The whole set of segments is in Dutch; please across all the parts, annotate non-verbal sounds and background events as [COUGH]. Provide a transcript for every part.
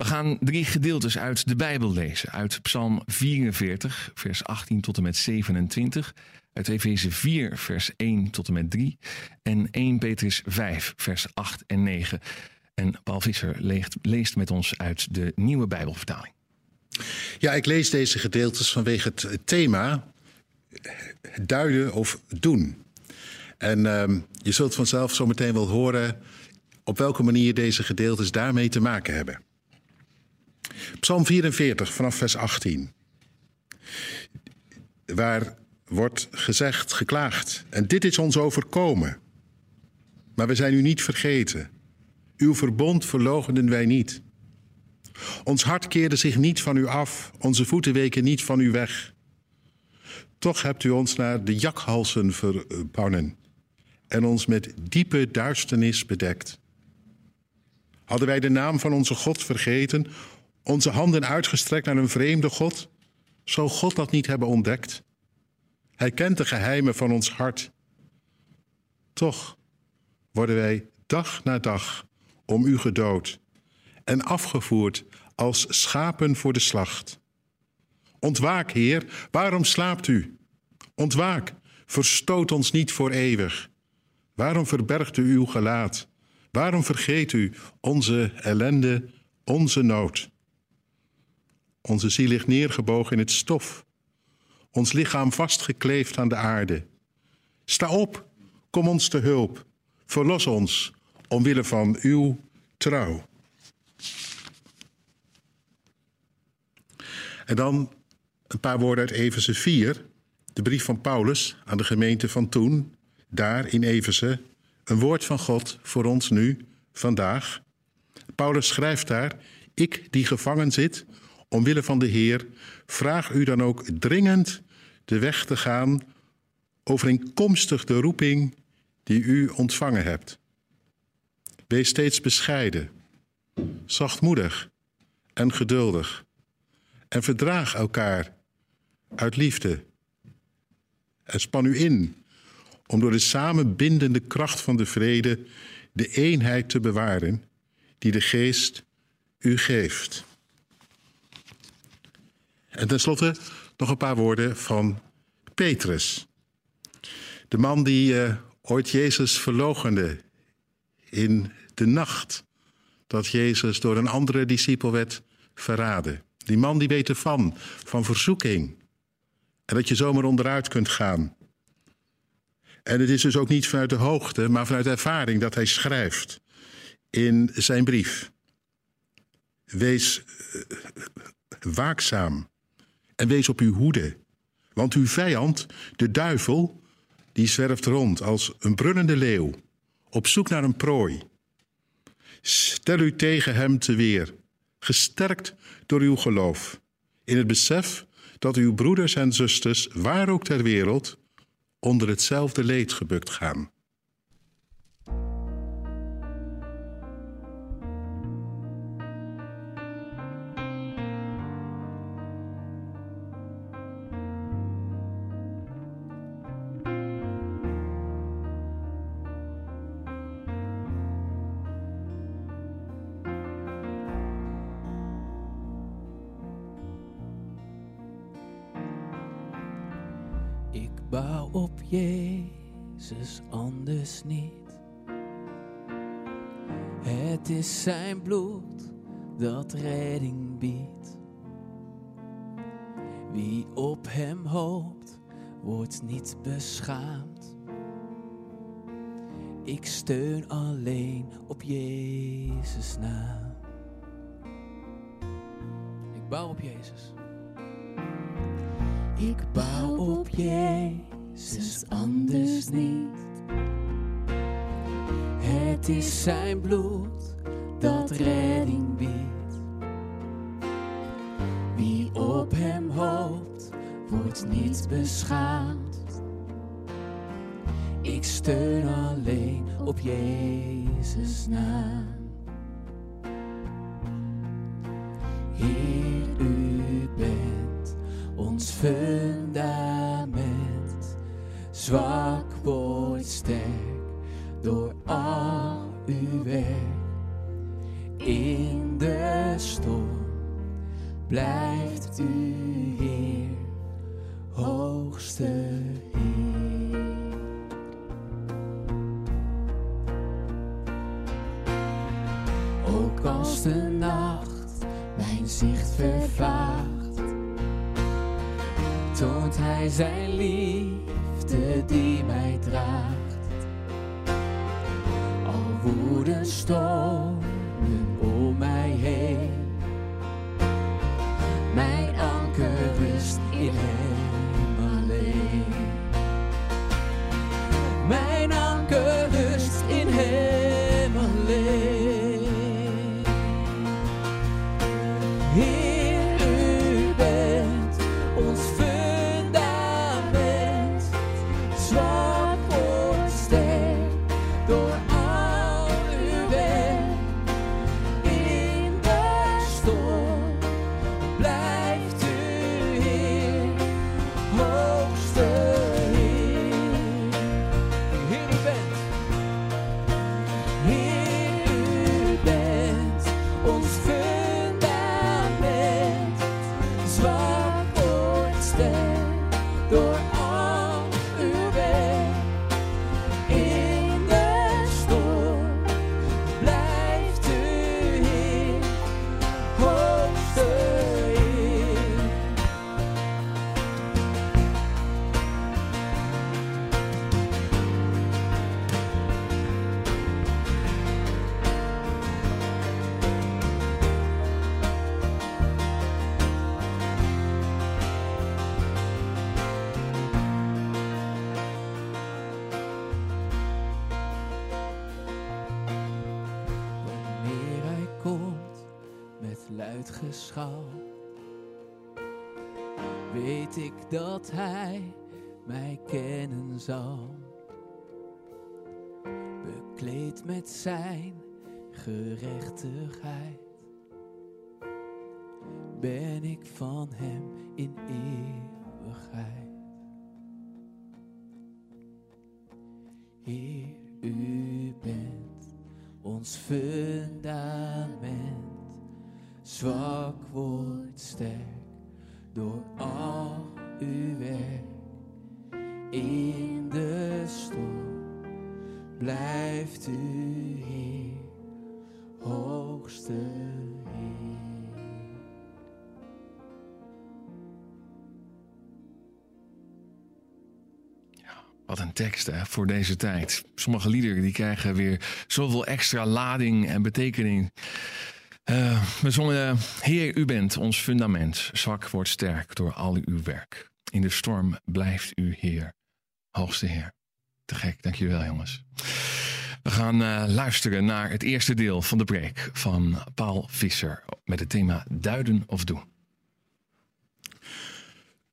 We gaan drie gedeeltes uit de Bijbel lezen. Uit Psalm 44, vers 18 tot en met 27. Uit Efeze 4, vers 1 tot en met 3. En 1 Petrus 5, vers 8 en 9. En Paul Visser leest, met ons uit de nieuwe Bijbelvertaling. Ja, ik lees deze gedeeltes vanwege het thema duiden of doen. En uh, je zult vanzelf zo meteen wel horen op welke manier deze gedeeltes daarmee te maken hebben. Psalm 44 vanaf vers 18. Waar wordt gezegd, geklaagd. En dit is ons overkomen. Maar we zijn u niet vergeten. Uw verbond verloochenden wij niet. Ons hart keerde zich niet van u af, onze voeten weken niet van u weg. Toch hebt u ons naar de jakhalsen verbannen en ons met diepe duisternis bedekt. Hadden wij de naam van onze God vergeten, onze handen uitgestrekt naar een vreemde God, zou God dat niet hebben ontdekt? Hij kent de geheimen van ons hart. Toch worden wij dag na dag om u gedood en afgevoerd als schapen voor de slacht. Ontwaak, Heer, waarom slaapt u? Ontwaak, verstoot ons niet voor eeuwig. Waarom verbergt u uw gelaat? Waarom vergeet u onze ellende, onze nood? Onze ziel ligt neergebogen in het stof, ons lichaam vastgekleefd aan de aarde. Sta op, kom ons te hulp, verlos ons omwille van uw trouw. En dan een paar woorden uit Efeze 4, de brief van Paulus aan de gemeente van toen, daar in Efeze, een woord van God voor ons nu, vandaag. Paulus schrijft daar: Ik die gevangen zit, omwille van de Heer, vraag u dan ook dringend de weg te gaan, overeenkomstig de roeping die u ontvangen hebt. Wees steeds bescheiden, zachtmoedig en geduldig. En verdraag elkaar uit liefde. En span u in om door de samenbindende kracht van de vrede de eenheid te bewaren die de geest u geeft. En tenslotte nog een paar woorden van Petrus. De man die uh, ooit Jezus verloochende in de nacht dat Jezus door een andere discipel werd verraden. Die man die weet ervan, van verzoeking. En dat je zomaar onderuit kunt gaan. En het is dus ook niet vanuit de hoogte, maar vanuit ervaring dat hij schrijft in zijn brief. Wees uh, waakzaam en wees op uw hoede. Want uw vijand, de duivel, die zwerft rond als een brullende leeuw, op zoek naar een prooi. Stel u tegen hem te weer, gesterkt door uw geloof, in het besef dat uw broeders en zusters, waar ook ter wereld, onder hetzelfde leed gebukt gaan. Anders niet. Het is zijn bloed dat redding biedt. Wie op hem hoopt, wordt niet beschaamd. Ik steun alleen op Jezus naam. Ik bouw op Jezus. Ik bouw op Jezus, anders niet. Het is zijn bloed dat redding biedt. Wie op hem hoopt, wordt niet beschaamd. Ik steun alleen op Jezus naam. Geschal, weet ik dat hij mij kennen zal. Bekleed met zijn gerechtigheid, ben ik van hem in eeuwigheid. Heer, u bent ons fundament. Zwak wordt sterk door al uw werk. In de storm blijft u Heer, hoogste Heer. Wat een tekst hè, voor deze tijd. Sommige liederen die krijgen weer zoveel extra lading en betekening. Eh, we zongen, Heer, u bent ons fundament. Zwak wordt sterk door al uw werk. In de storm blijft u Heer, hoogste Heer. Te gek, dankjewel jongens. We gaan eh, luisteren naar het eerste deel van de preek van Paul Visser met het thema duiden of doen.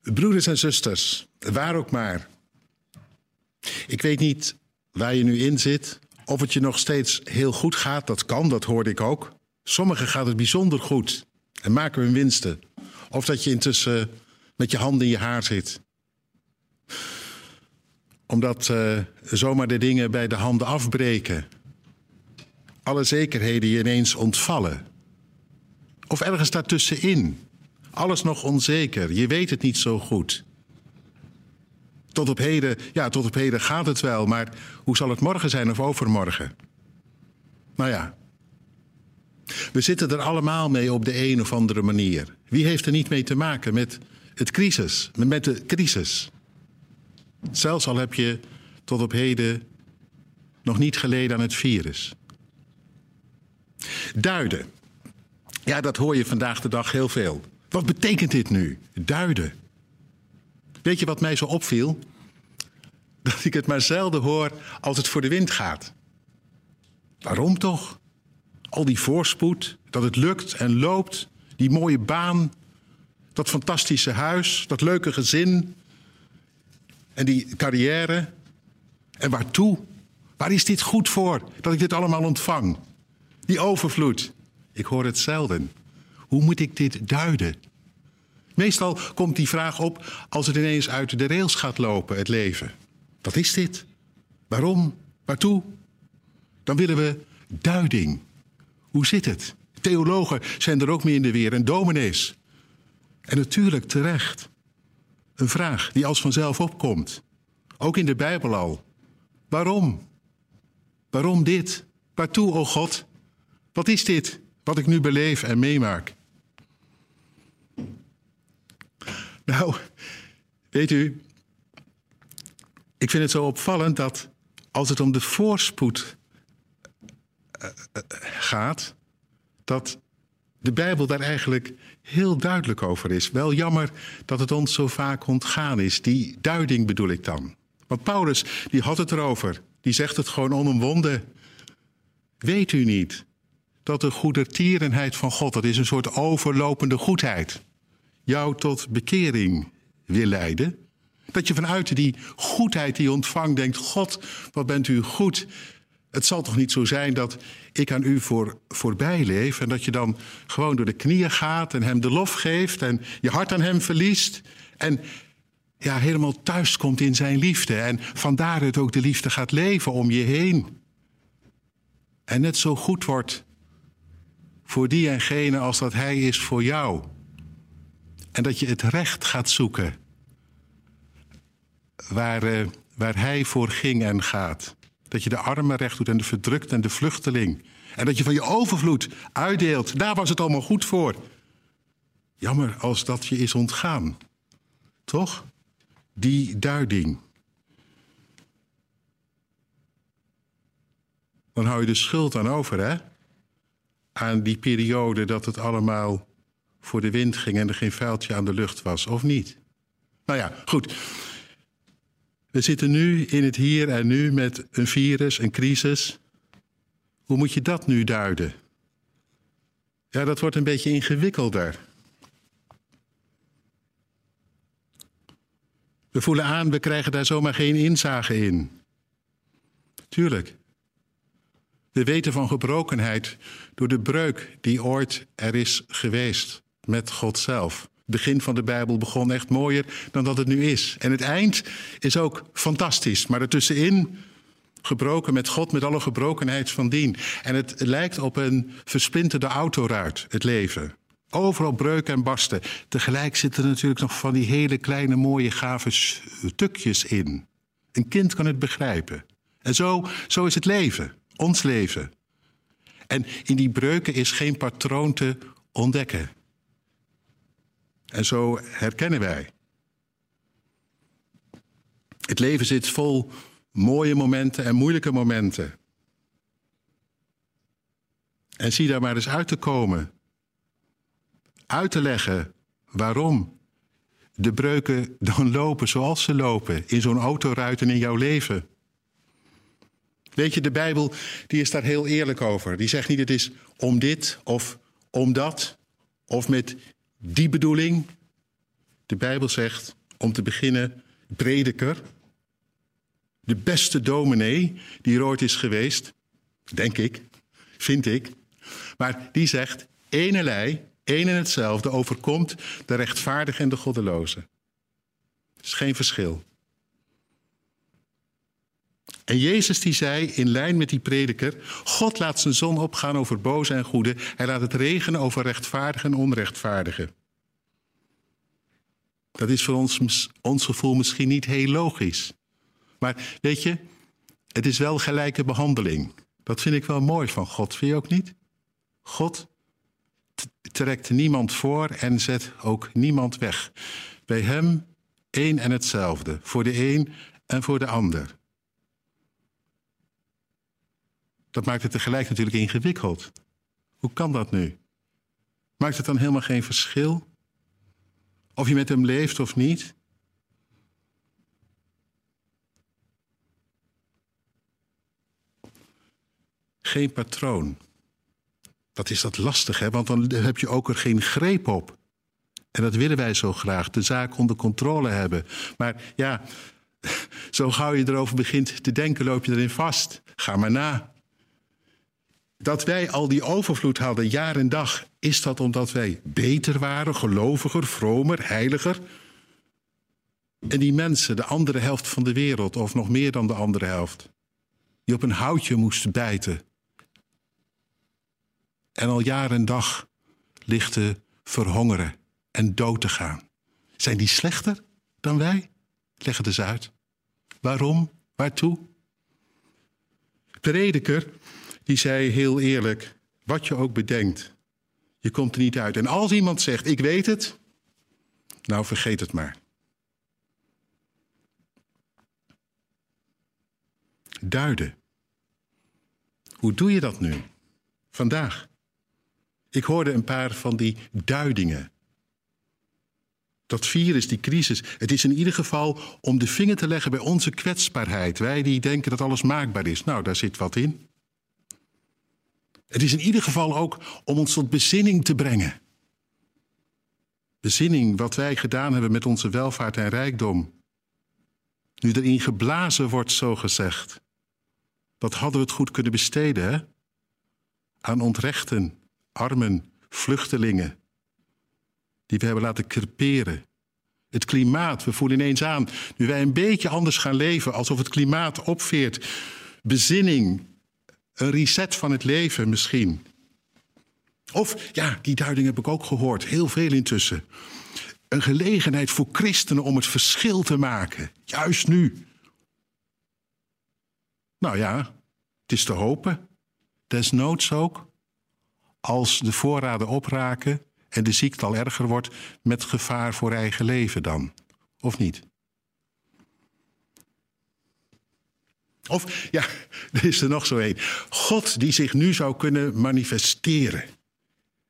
Broeders en zusters, waar ook maar. Ik weet niet waar je nu in zit, of het je nog steeds heel goed gaat. Dat kan, dat hoorde ik ook. Sommigen gaat het bijzonder goed en maken hun winsten. Of dat je intussen met je handen in je haar zit. Omdat eh, zomaar de dingen bij de handen afbreken. Alle zekerheden je ineens ontvallen. Of ergens daartussenin. Alles nog onzeker. Je weet het niet zo goed. Tot op heden, ja, tot op heden gaat het wel, maar hoe zal het morgen zijn of overmorgen? Nou ja. We zitten er allemaal mee op de een of andere manier. Wie heeft er niet mee te maken met het crisis, met de crisis? Zelfs al heb je tot op heden nog niet geleden aan het virus. Duiden. Ja, dat hoor je vandaag de dag heel veel. Wat betekent dit nu? Duiden. Weet je wat mij zo opviel? Dat ik het maar zelden hoor als het voor de wind gaat. Waarom toch? Al die voorspoed, dat het lukt en loopt, die mooie baan, dat fantastische huis, dat leuke gezin en die carrière. En waartoe? Waar is dit goed voor dat ik dit allemaal ontvang? Die overvloed. Ik hoor het zelden. Hoe moet ik dit duiden? Meestal komt die vraag op als het ineens uit de rails gaat lopen, het leven. Wat is dit? Waarom? Waartoe? Dan willen we duiding. Hoe zit het? Theologen zijn er ook mee in de weer en dominees. En natuurlijk terecht. Een vraag die als vanzelf opkomt. Ook in de Bijbel al. Waarom? Waarom dit? Waartoe, o oh God? Wat is dit wat ik nu beleef en meemaak? Nou, weet u, ik vind het zo opvallend dat als het om de voorspoed gaat, dat de Bijbel daar eigenlijk heel duidelijk over is. Wel jammer dat het ons zo vaak ontgaan is. Die duiding bedoel ik dan. Want Paulus, die had het erover. Die zegt het gewoon onomwonden. Weet u niet dat de goedertierenheid van God, dat is een soort overlopende goedheid, jou tot bekering wil leiden? Dat je vanuit die goedheid die je ontvangt denkt: God, wat bent u goed. Het zal toch niet zo zijn dat ik aan u voor, voorbij leef en dat je dan gewoon door de knieën gaat en hem de lof geeft en je hart aan hem verliest en ja, helemaal thuis komt in zijn liefde en vandaar het ook de liefde gaat leven om je heen. En net zo goed wordt voor die en gene als dat hij is voor jou. En dat je het recht gaat zoeken waar, uh, waar hij voor ging en gaat. Dat je de armen recht doet en de verdrukt en de vluchteling. En dat je van je overvloed uitdeelt. Daar was het allemaal goed voor. Jammer als dat je is ontgaan. Toch? Die duiding. Dan hou je de schuld aan over, hè? Aan die periode dat het allemaal voor de wind ging en er geen vuiltje aan de lucht was, of niet? Nou ja, goed. We zitten nu in het hier en nu met een virus, een crisis. Hoe moet je dat nu duiden? Ja, dat wordt een beetje ingewikkelder. We voelen aan, we krijgen daar zomaar geen inzage in. Tuurlijk. We weten van gebrokenheid door de breuk die ooit er is geweest met God zelf begin van de Bijbel begon echt mooier dan dat het nu is. En het eind is ook fantastisch, maar ertussenin gebroken met God, met alle gebrokenheid van dien. En het lijkt op een versplinterde autoruit, het leven. Overal breuken en barsten. Tegelijk zitten er natuurlijk nog van die hele kleine, mooie, gave stukjes in. Een kind kan het begrijpen. En zo, zo is het leven, ons leven. En in die breuken is geen patroon te ontdekken. En zo herkennen wij. Het leven zit vol mooie momenten en moeilijke momenten. En zie daar maar eens uit te komen. Uit te leggen waarom de breuken dan lopen zoals ze lopen in zo'n autoruit en in jouw leven. Weet je, de Bijbel die is daar heel eerlijk over. Die zegt niet het is om dit of om dat of met die bedoeling. De Bijbel zegt, om te beginnen, prediker. De beste dominee die er ooit is geweest, denk ik, vind ik. Maar die zegt, enelei, één en hetzelfde overkomt de rechtvaardige en de goddeloze. Er is geen verschil. En Jezus die zei in lijn met die prediker: God laat zijn zon opgaan over boze en goede. Hij laat het regenen over rechtvaardigen en onrechtvaardigen. Dat is voor ons, ons gevoel misschien niet heel logisch. Maar weet je, het is wel gelijke behandeling. Dat vind ik wel mooi van God, vind je ook niet? God trekt niemand voor en zet ook niemand weg. Bij hem één en hetzelfde, voor de een en voor de ander. Dat maakt het tegelijk natuurlijk ingewikkeld. Hoe kan dat nu? Maakt het dan helemaal geen verschil? Of je met hem leeft of niet? Geen patroon. Dat is dat lastig, hè? want dan heb je ook er geen greep op. En dat willen wij zo graag, de zaak onder controle hebben. Maar ja, [LAUGHS] zo gauw je erover begint te denken, loop je erin vast. Ga maar na. Dat wij al die overvloed hadden, jaar en dag, is dat omdat wij beter waren, geloviger, vromer, heiliger? En die mensen, de andere helft van de wereld, of nog meer dan de andere helft, die op een houtje moesten bijten. en al jaar en dag ligt te verhongeren en dood te gaan. Zijn die slechter dan wij? Leg het eens uit. Waarom? Waartoe? Prediker, die zei heel eerlijk: wat je ook bedenkt, je komt er niet uit. En als iemand zegt: Ik weet het, nou vergeet het maar. Duiden. Hoe doe je dat nu? Vandaag. Ik hoorde een paar van die duidingen. Dat virus, die crisis, het is in ieder geval om de vinger te leggen bij onze kwetsbaarheid. Wij die denken dat alles maakbaar is. Nou, daar zit wat in. Het is in ieder geval ook om ons tot bezinning te brengen. Bezinning, wat wij gedaan hebben met onze welvaart en rijkdom. Nu erin geblazen wordt, zo gezegd. Wat hadden we het goed kunnen besteden, hè? Aan ontrechten, armen, vluchtelingen. Die we hebben laten creperen. Het klimaat, we voelen ineens aan, nu wij een beetje anders gaan leven, alsof het klimaat opveert. Bezinning, een reset van het leven misschien. Of, ja, die duiding heb ik ook gehoord, heel veel intussen. Een gelegenheid voor christenen om het verschil te maken, juist nu. Nou ja, het is te hopen, desnoods ook, als de voorraden opraken en de ziekte al erger wordt, met gevaar voor eigen leven dan, of niet? Of, ja, [LAUGHS] er is er nog zo een. God die zich nu zou kunnen manifesteren.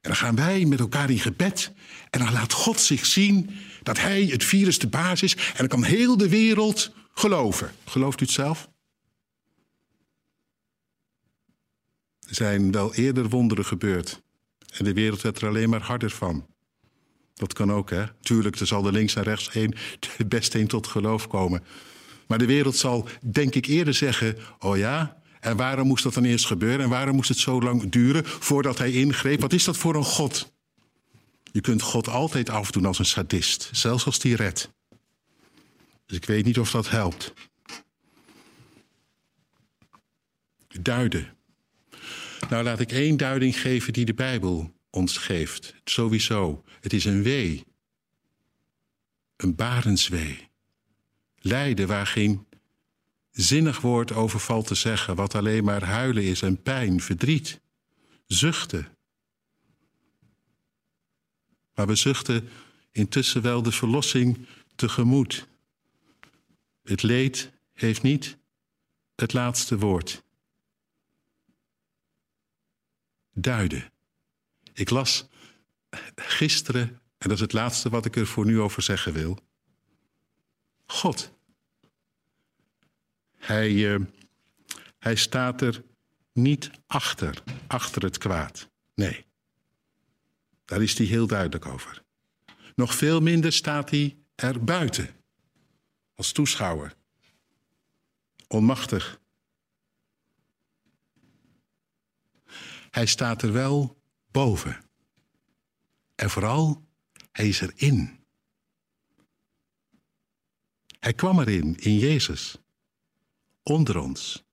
En dan gaan wij met elkaar in gebed. En dan laat God zich zien dat hij het virus de baas is. En dan kan heel de wereld geloven. Gelooft u het zelf? Er zijn wel eerder wonderen gebeurd. En de wereld werd er alleen maar harder van. Dat kan ook, hè? Tuurlijk, er zal er links en rechts heen best een [LAUGHS] tot geloof komen. Maar de wereld zal, denk ik, eerder zeggen: Oh ja, en waarom moest dat dan eerst gebeuren? En waarom moest het zo lang duren voordat hij ingreep? Wat is dat voor een God? Je kunt God altijd afdoen als een sadist, zelfs als die redt. Dus ik weet niet of dat helpt. Duiden. Nou, laat ik één duiding geven die de Bijbel ons geeft. Sowieso. Het is een wee. Een barenswee. Lijden waar geen zinnig woord over valt te zeggen, wat alleen maar huilen is en pijn, verdriet, zuchten. Maar we zuchten intussen wel de verlossing tegemoet. Het leed heeft niet het laatste woord. Duiden. Ik las gisteren, en dat is het laatste wat ik er voor nu over zeggen wil. God hij, uh, hij staat er niet achter, achter het kwaad. Nee, daar is hij heel duidelijk over. Nog veel minder staat hij er buiten, als toeschouwer. Onmachtig. Hij staat er wel boven. En vooral, hij is erin. Hij kwam erin, in Jezus onder ons.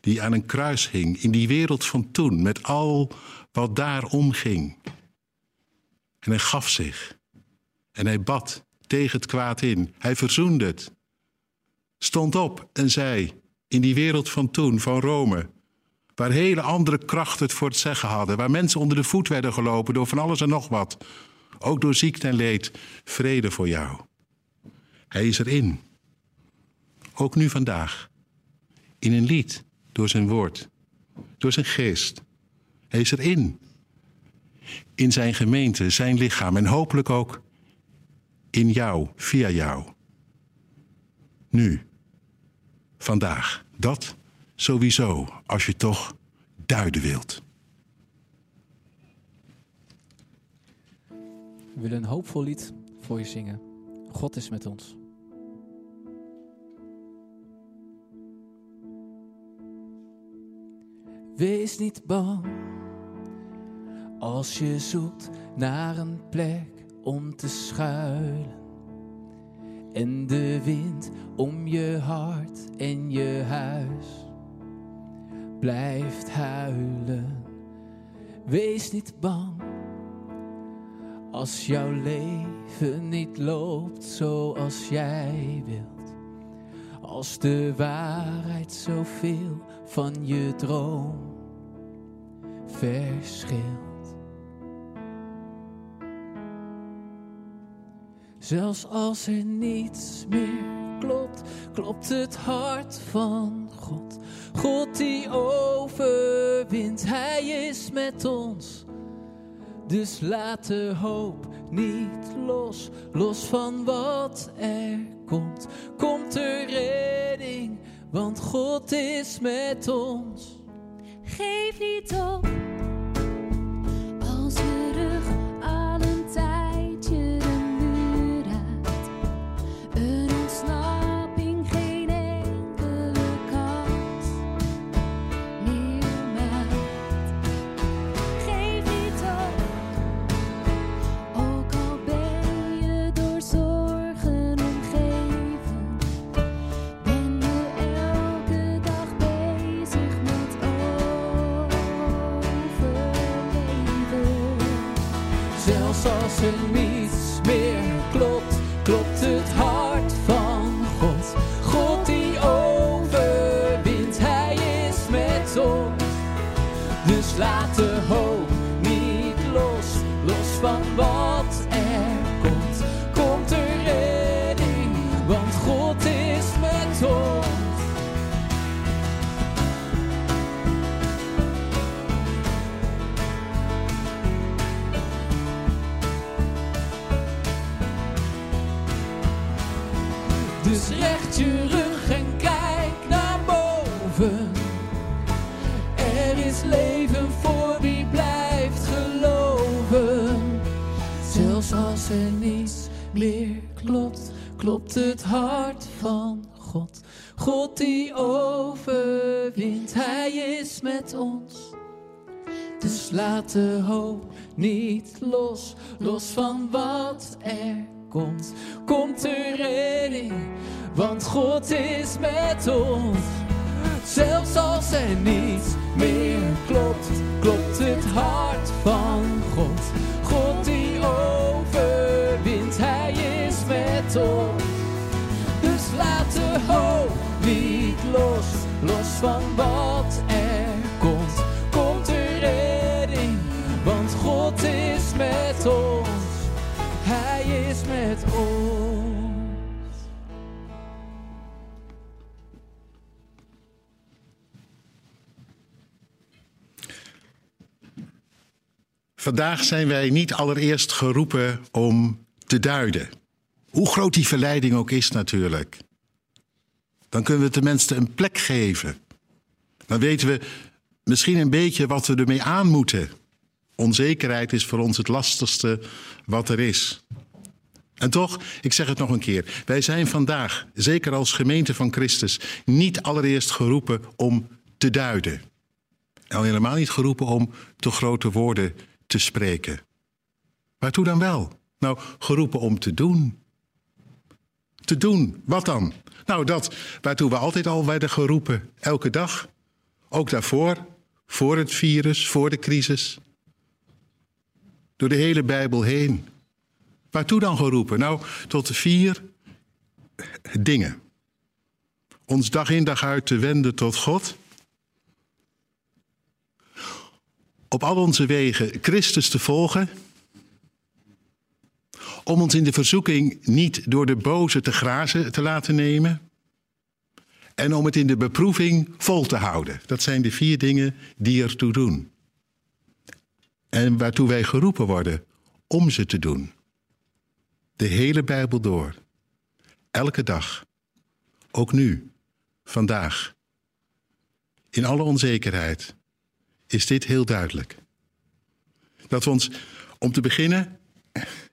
Die aan een kruis hing in die wereld van toen, met al wat daar omging. En hij gaf zich. En hij bad tegen het kwaad in. Hij verzoende het. Stond op en zei: In die wereld van toen, van Rome, waar hele andere krachten het voor het zeggen hadden, waar mensen onder de voet werden gelopen door van alles en nog wat, ook door ziekte en leed, vrede voor jou. Hij is erin. Ook nu vandaag. In een lied, door zijn woord, door zijn geest. Hij is erin. In zijn gemeente, zijn lichaam en hopelijk ook in jou, via jou. Nu, vandaag, dat sowieso, als je toch duiden wilt. We willen een hoopvol lied voor je zingen. God is met ons. Wees niet bang als je zoekt naar een plek om te schuilen. En de wind om je hart en je huis blijft huilen. wees niet bang. Als jouw leven niet loopt zoals jij wilt. Als de waarheid zoveel van je droom verschilt. Zelfs als er niets meer klopt, klopt het hart van God. God die overwint, Hij is met ons. Dus laat de hoop niet los, los van wat er komt. Komt er redding, want God is met ons. Geef niet op als er niets meer klopt, klopt het hart klopt, het hart van God. God die overwint, Hij is met ons. Dus laat de hoop niet los, los van wat er komt. Komt er redding, want God is met ons. Zelfs als er niets meer klopt, klopt het hart van God. God die overwint, Hij is ons. Dus laat de hoop niet los, los van wat er komt. Komt er redding, want God is met ons. Hij is met ons. Vandaag zijn wij niet allereerst geroepen om te duiden. Hoe groot die verleiding ook is natuurlijk. Dan kunnen we tenminste een plek geven. Dan weten we misschien een beetje wat we ermee aan moeten. Onzekerheid is voor ons het lastigste wat er is. En toch, ik zeg het nog een keer, wij zijn vandaag, zeker als gemeente van Christus, niet allereerst geroepen om te duiden. En al helemaal niet geroepen om te grote woorden te spreken. Waartoe dan wel? Nou, geroepen om te doen. Te doen, wat dan? Nou, dat waartoe we altijd al werden geroepen, elke dag. Ook daarvoor, voor het virus, voor de crisis. Door de hele Bijbel heen. Waartoe dan geroepen? Nou, tot vier dingen. Ons dag in dag uit te wenden tot God. Op al onze wegen Christus te volgen. Om ons in de verzoeking niet door de boze te grazen te laten nemen. En om het in de beproeving vol te houden. Dat zijn de vier dingen die ertoe doen. En waartoe wij geroepen worden om ze te doen. De hele Bijbel door. Elke dag. Ook nu. Vandaag. In alle onzekerheid is dit heel duidelijk. Dat we ons, om te beginnen,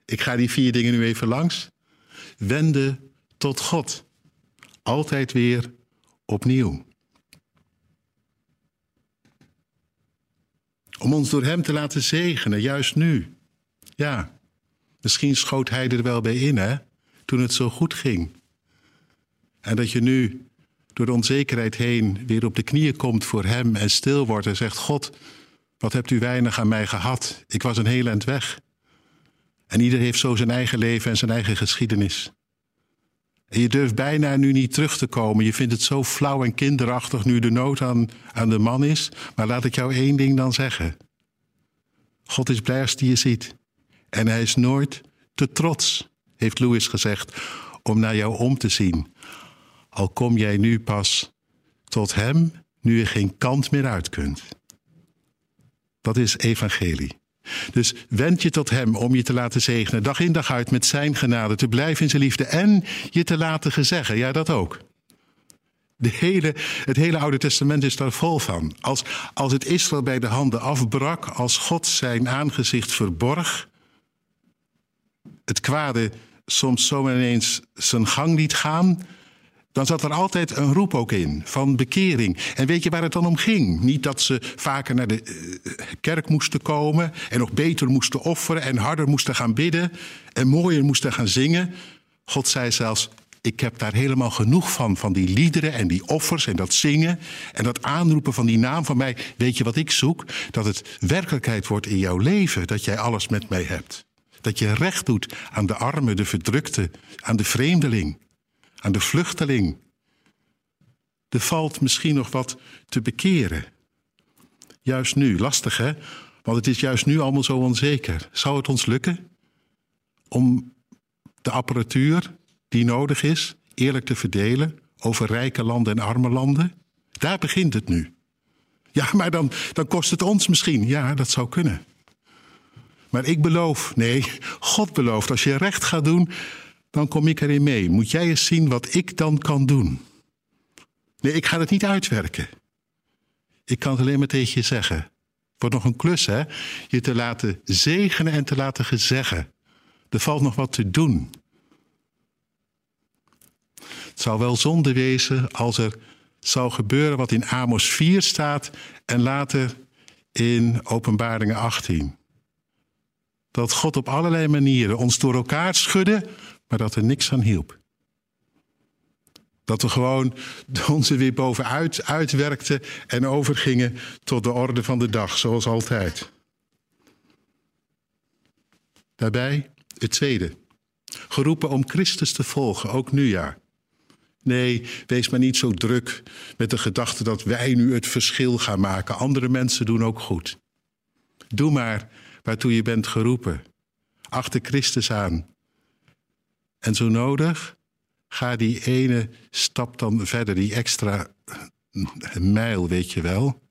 ik ga die vier dingen nu even langs, wenden tot God. Altijd weer opnieuw. Om ons door Hem te laten zegenen, juist nu. Ja, misschien schoot Hij er wel bij in, hè, toen het zo goed ging. En dat je nu door de onzekerheid heen weer op de knieën komt voor Hem en stil wordt en zegt: God, Wat hebt u weinig aan mij gehad? Ik was een heel eind weg. En ieder heeft zo zijn eigen leven en zijn eigen geschiedenis. En je durft bijna nu niet terug te komen. Je vindt het zo flauw en kinderachtig nu de nood aan, aan de man is. Maar laat ik jou één ding dan zeggen. God is blij als hij je ziet. En hij is nooit te trots, heeft Louis gezegd, om naar jou om te zien. Al kom jij nu pas tot hem, nu je geen kant meer uit kunt. Dat is evangelie. Dus wend je tot Hem om je te laten zegenen, dag in dag uit met Zijn genade, te blijven in Zijn liefde en je te laten gezeggen. Ja, dat ook. De hele, het hele Oude Testament is daar vol van. Als, als het Israël bij de handen afbrak, als God zijn aangezicht verborg, het kwade soms zomaar ineens zijn gang liet gaan, dan zat er altijd een roep ook in van bekering. En weet je waar het dan om ging? Niet dat ze vaker naar de eh, kerk moesten komen en nog beter moesten offeren en harder moesten gaan bidden en mooier moesten gaan zingen. God zei zelfs: Ik heb daar helemaal genoeg van, van die liederen en die offers en dat zingen en dat aanroepen van die naam van mij. Weet je wat ik zoek? Dat het werkelijkheid wordt in jouw leven, dat jij alles met mij hebt. Dat je recht doet aan de armen, de verdrukte, aan de vreemdeling aan de vluchteling. Er valt misschien nog wat te bekeren. Juist nu, lastig hè? Want het is juist nu allemaal zo onzeker. Zou het ons lukken om de apparatuur die nodig is eerlijk te verdelen over rijke landen en arme landen? Daar begint het nu. Ja, maar dan, dan kost het ons misschien. Ja, dat zou kunnen. Maar ik beloof, nee, God belooft, als je recht gaat doen, dan kom ik erin mee. Moet jij eens zien wat ik dan kan doen? Nee, ik ga het niet uitwerken. Ik kan het alleen maar tegen je zeggen. Wordt nog een klus, hè? Je te laten zegenen en te laten gezeggen. Er valt nog wat te doen. Het zou wel zonde wezen als er zou gebeuren wat in Amos 4 staat en later in Openbaringen 18. Dat God op allerlei manieren ons door elkaar schudde maar dat er niks aan hielp. Dat we gewoon onze weer bovenuit uitwerkten en overgingen tot de orde van de dag, zoals altijd. Daarbij het tweede. Geroepen om Christus te volgen, ook nu ja. Nee, wees maar niet zo druk met de gedachte dat wij nu het verschil gaan maken. Andere mensen doen ook goed. Doe maar waartoe je bent geroepen. Achter Christus aan. En zo nodig, ga die ene stap dan verder, die extra mijl, weet je wel.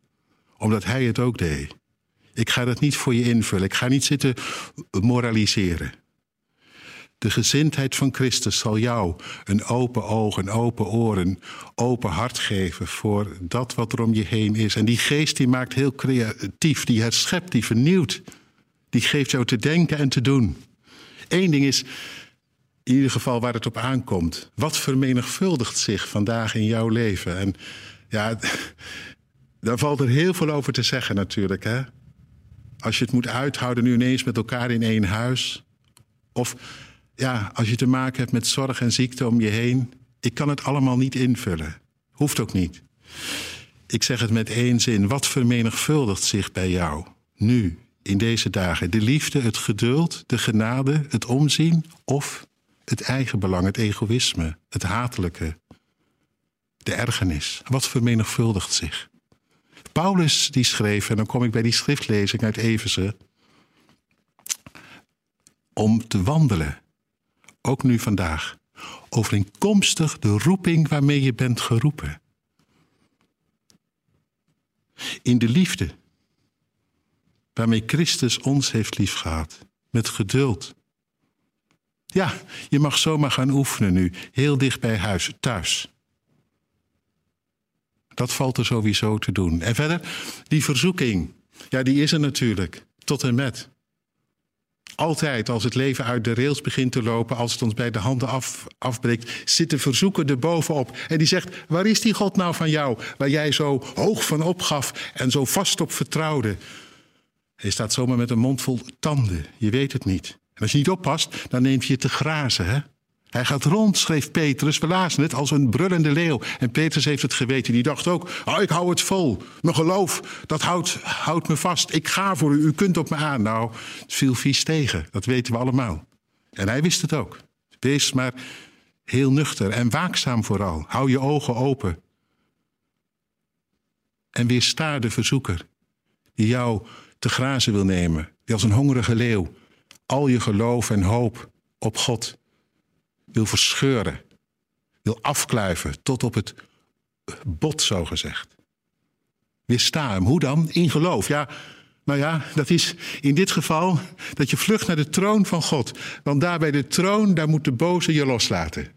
Omdat hij het ook deed. Ik ga dat niet voor je invullen. Ik ga niet zitten moraliseren. De gezindheid van Christus zal jou een open oog, een open oren, open hart geven voor dat wat er om je heen is. En die geest die maakt heel creatief, die herschept, die vernieuwt. Die geeft jou te denken en te doen. Eén ding is, in ieder geval waar het op aankomt. Wat vermenigvuldigt zich vandaag in jouw leven? En ja, [LAUGHS] daar valt er heel veel over te zeggen natuurlijk. Hè? Als je het moet uithouden nu ineens met elkaar in één huis. Of ja, als je te maken hebt met zorg en ziekte om je heen. Ik kan het allemaal niet invullen. Hoeft ook niet. Ik zeg het met één zin. Wat vermenigvuldigt zich bij jou nu, in deze dagen? De liefde, het geduld, de genade, het omzien of het eigen belang, het egoïsme, het hatelijke, de ergernis. Wat vermenigvuldigt zich? Paulus die schreef, en dan kom ik bij die schriftlezing uit Efeze, om te wandelen, ook nu vandaag, overeenkomstig de roeping waarmee je bent geroepen. In de liefde waarmee Christus ons heeft liefgehad, met geduld, ja, je mag zomaar gaan oefenen nu, heel dicht bij huis, thuis. Dat valt er sowieso te doen. En verder, die verzoeking, ja, die is er natuurlijk, tot en met. Altijd als het leven uit de rails begint te lopen, als het ons bij de handen af, afbreekt, zit de verzoeker er bovenop. En die zegt: Waar is die God nou van jou, waar jij zo hoog van opgaf en zo vast op vertrouwde? Hij staat zomaar met een mond vol tanden, je weet het niet. En als je niet oppast, dan neemt je te grazen. Hè? Hij gaat rond, schreef Petrus, we lazen het, als een brullende leeuw. En Petrus heeft het geweten. Die dacht ook, oh, ik hou het vol. Mijn geloof, dat houdt, houdt me vast. Ik ga voor u, u kunt op me aan. Nou, het viel vies tegen, dat weten we allemaal. En hij wist het ook. Wees maar heel nuchter en waakzaam vooral. Hou je ogen open. En weersta de verzoeker die jou te grazen wil nemen. Die als een hongerige leeuw al je geloof en hoop op God wil verscheuren. Wil afkluiven tot op het bot, zo gezegd. Weersta hem. Hoe dan? In geloof. Ja, nou ja, dat is in dit geval dat je vlucht naar de troon van God. Want daar bij de troon, daar moet de boze je loslaten.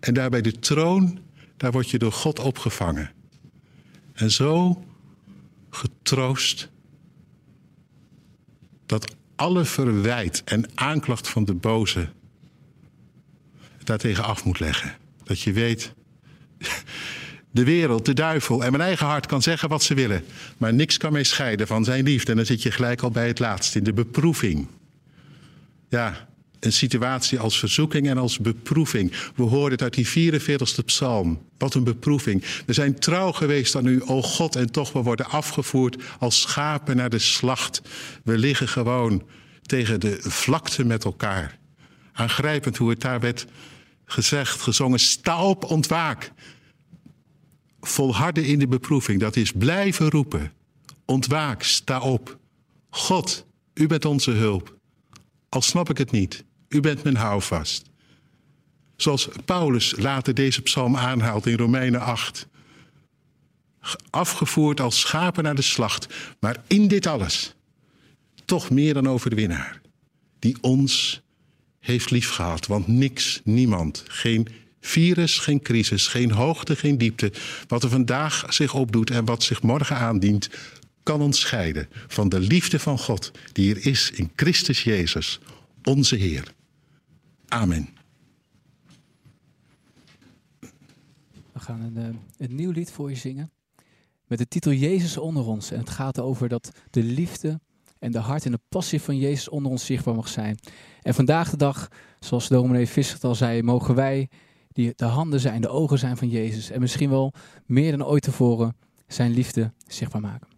En daar bij de troon, daar word je door God opgevangen. En zo getroost dat alle verwijt en aanklacht van de boze daartegen af moet leggen. Dat je weet, de wereld, de duivel en mijn eigen hart kan zeggen wat ze willen. Maar niks kan mij scheiden van zijn liefde. En dan zit je gelijk al bij het laatste, in de beproeving. Ja, een situatie als verzoeking en als beproeving. We hoorden het uit die 44ste psalm. Wat een beproeving. We zijn trouw geweest aan u, o God, en toch we worden afgevoerd als schapen naar de slacht. We liggen gewoon tegen de vlakte met elkaar. Aangrijpend hoe het daar werd gezegd, gezongen. Sta op, ontwaak. Volharden in de beproeving, dat is blijven roepen. Ontwaak, sta op. God, u bent onze hulp. Al snap ik het niet, u bent mijn houvast. Zoals Paulus later deze psalm aanhaalt in Romeinen 8. Afgevoerd als schapen naar de slacht, maar in dit alles toch meer dan overwinnaar. Die ons heeft liefgehad, want niks, niemand, geen virus, geen crisis, geen hoogte, geen diepte, wat er vandaag zich opdoet en wat zich morgen aandient, kan ons scheiden van de liefde van God die er is in Christus Jezus, onze Heer. Amen. We gaan een, eh, een nieuw lied voor je zingen. Met de titel Jezus onder ons. En het gaat over dat de liefde en de hart en de passie van Jezus onder ons zichtbaar mag zijn. En vandaag de dag, zoals dominee Visser al zei, mogen wij die de handen zijn, de ogen zijn van Jezus. En misschien wel meer dan ooit tevoren zijn liefde zichtbaar maken.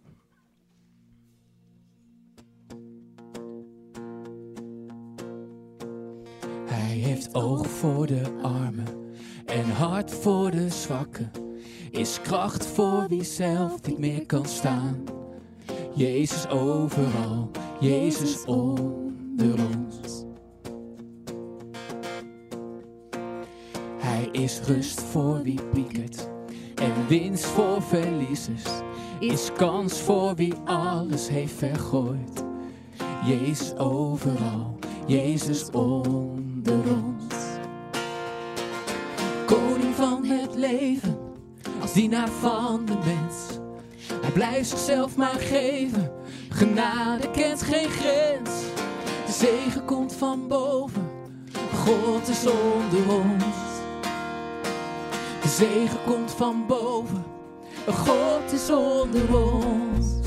Heeft oog voor de armen en hart voor de zwakken. Is kracht voor wie zelf niet meer kan staan. Jezus overal, Jezus onder ons. Hij is rust voor wie piekert en winst voor verliezers. Is kans voor wie alles heeft vergooid. Jezus overal, Jezus onder Koning van het leven, als dienaar van de mens. Hij blijft zichzelf maar geven, genade kent geen grens. De zegen komt van boven, God is onder ons. De zegen komt van boven, God is onder ons.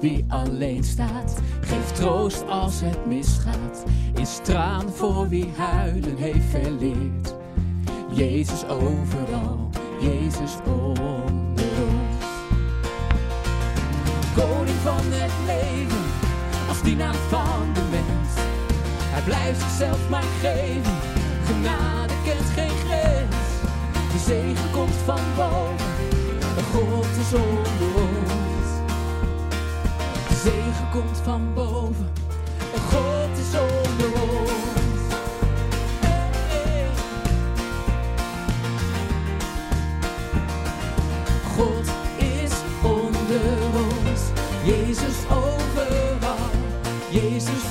Wie alleen staat, geeft troost als het misgaat. Is traan voor wie huilen heeft verleerd. Jezus overal, Jezus onder ons. Koning van het leven, als dienaar van de mens. Hij blijft zichzelf maar geven, genade kent geen grens. De zegen komt van boven, God is onder. Zegen komt van boven, God is onder ons. God is onder ons, Jezus overal, Jezus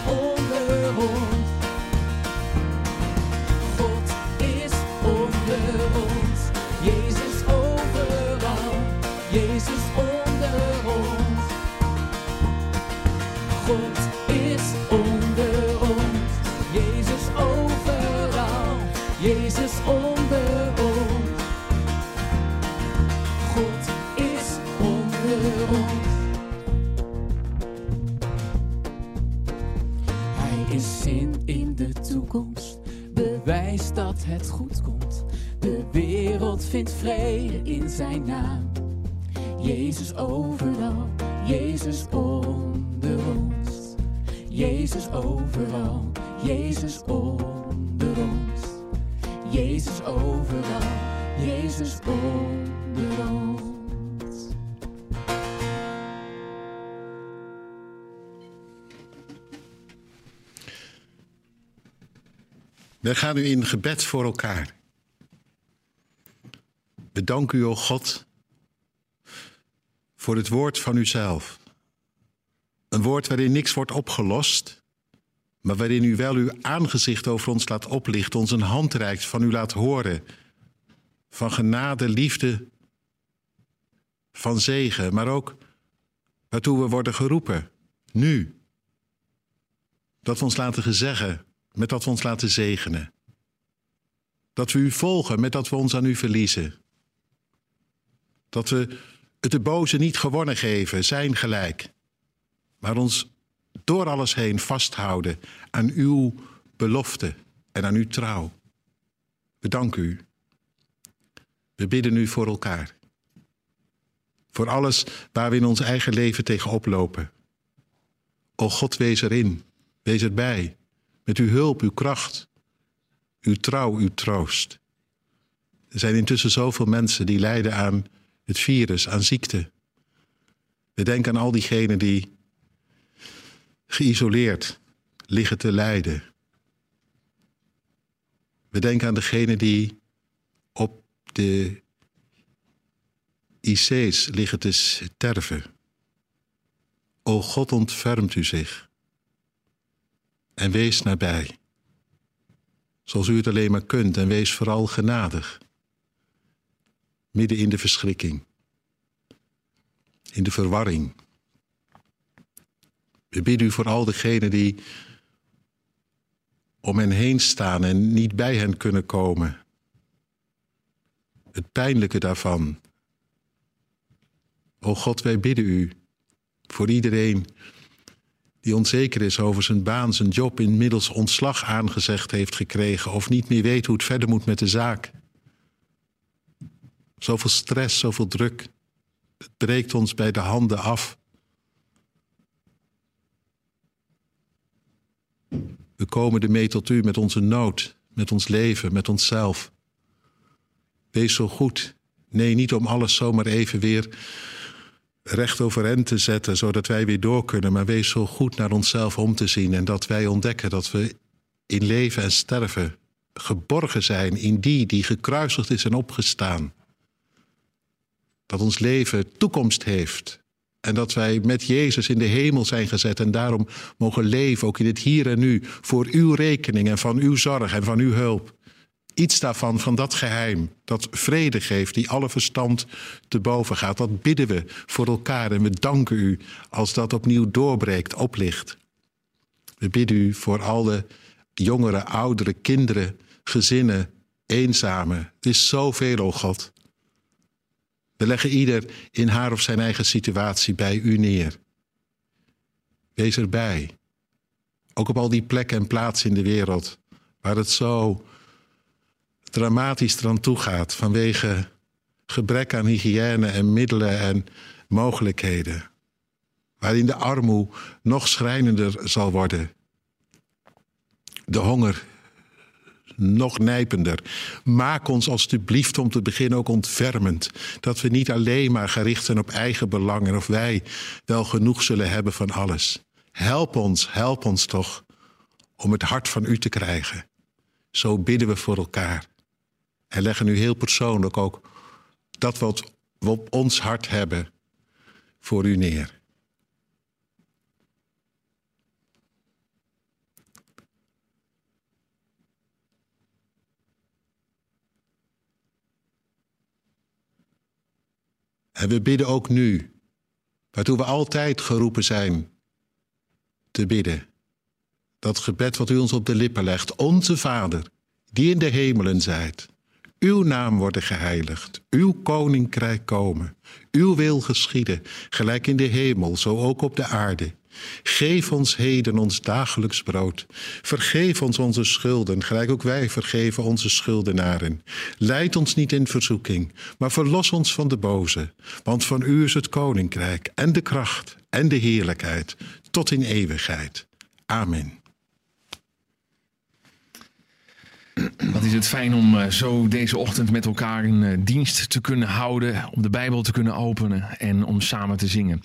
goed komt. De wereld vindt vrede in zijn naam. Jezus overal, Jezus onder ons. Jezus overal, Jezus onder ons. Jezus overal, Jezus onder ons. We gaan nu in gebed voor elkaar. We danken u, o God, voor het woord van uzelf. Een woord waarin niks wordt opgelost, maar waarin u wel uw aangezicht over ons laat oplichten, ons een hand reikt, van u laat horen, van genade, liefde, van zegen, maar ook waartoe we worden geroepen, nu. Dat we ons laten gezeggen, met dat we ons laten zegenen. Dat we u volgen, met dat we ons aan u verliezen. Dat we het de boze niet gewonnen geven, zijn gelijk. Maar ons door alles heen vasthouden aan uw belofte en aan uw trouw. We danken u. We bidden u voor elkaar. Voor alles waar we in ons eigen leven tegenop lopen. O God, wees erin. Wees erbij. Met uw hulp, uw kracht, uw trouw, uw troost. Er zijn intussen zoveel mensen die lijden aan het virus, aan ziekte. We denken aan al diegenen die geïsoleerd liggen te lijden. We denken aan degenen die op de IC's liggen te sterven. O God, ontfermt u zich. En wees nabij. Zoals u het alleen maar kunt en wees vooral genadig. Midden in de verschrikking. In de verwarring. We bidden u voor al degenen die om hen heen staan en niet bij hen kunnen komen. Het pijnlijke daarvan. O God, wij bidden u voor iedereen die onzeker is over zijn baan, zijn job, inmiddels ontslag aangezegd heeft gekregen of niet meer weet hoe het verder moet met de zaak. Zoveel stress, zoveel druk. Het breekt ons bij de handen af. We komen ermee tot u met onze nood, met ons leven, met onszelf. Wees zo goed. Nee, niet om alles zomaar even weer recht overeind te zetten, zodat wij weer door kunnen. Maar wees zo goed naar onszelf om te zien en dat wij ontdekken dat we in leven en sterven geborgen zijn in die die gekruisigd is en opgestaan. Dat ons leven toekomst heeft. En dat wij met Jezus in de hemel zijn gezet en daarom mogen leven, ook in het hier en nu, voor uw rekening en van uw zorg en van uw hulp. Iets daarvan, van dat geheim, dat vrede geeft, die alle verstand te boven gaat, dat bidden we voor elkaar en we danken u als dat opnieuw doorbreekt, oplicht. We bidden u voor alle jongeren, ouderen, kinderen, gezinnen, eenzamen. Het is zoveel, o God. We leggen ieder in haar of zijn eigen situatie bij u neer. Wees erbij. Ook op al die plekken en plaatsen in de wereld waar het zo dramatisch eraan toe gaat vanwege gebrek aan hygiëne en middelen en mogelijkheden. Waarin de armoede nog schrijnender zal worden. De honger nog nijpender. Maak ons alstublieft om te beginnen ook ontfermend. Dat we niet alleen maar gericht zijn op eigen belangen of wij wel genoeg zullen hebben van alles. Help ons, help ons toch om het hart van u te krijgen. Zo bidden we voor elkaar. En leggen nu heel persoonlijk ook dat wat we op ons hart hebben voor u neer. En we bidden ook nu, waartoe we altijd geroepen zijn te bidden. Dat gebed wat u ons op de lippen legt, onze Vader, die in de hemelen zijt. Uw naam worden geheiligd, uw koninkrijk komen, uw wil geschieden, gelijk in de hemel, zo ook op de aarde. Geef ons heden ons dagelijks brood. Vergeef ons onze schulden, gelijk ook wij vergeven onze schuldenaren. Leid ons niet in verzoeking, maar verlos ons van de boze. Want van u is het koninkrijk en de kracht en de heerlijkheid tot in eeuwigheid. Amen. Wat is het fijn om eh, zo deze ochtend met elkaar een eh, dienst te kunnen houden, om de Bijbel te kunnen openen en om samen te zingen.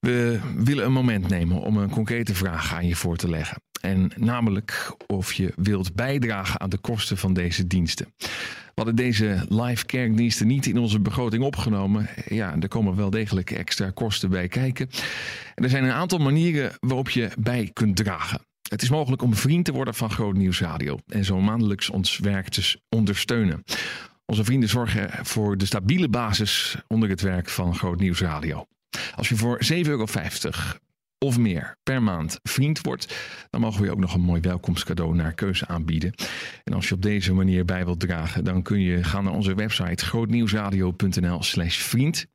We willen een moment nemen om een concrete vraag aan je voor te leggen. En namelijk of je wilt bijdragen aan de kosten van deze diensten. We hadden deze live kerkdiensten niet in onze begroting opgenomen. Ja, er komen wel degelijk extra kosten bij kijken. En er zijn een aantal manieren waarop je bij kunt dragen. Het is mogelijk om vriend te worden van Groot Nieuws Radio en zo maandelijks ons werk te ondersteunen. Onze vrienden zorgen voor de stabiele basis onder het werk van Groot Nieuws Radio. Als je voor 7,50 euro of meer per maand vriend wordt, dan mogen we je ook nog een mooi welkomstcadeau naar keuze aanbieden. En als je op deze manier bij wilt dragen, dan kun je gaan naar onze website grootnieuwsradio.nl/slash vriend.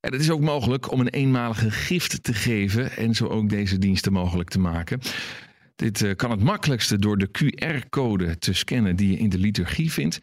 En het is ook mogelijk om een eenmalige gift te geven en zo ook deze diensten mogelijk te maken. Dit uh, kan het makkelijkste door de QR-code te scannen die je in de liturgie vindt.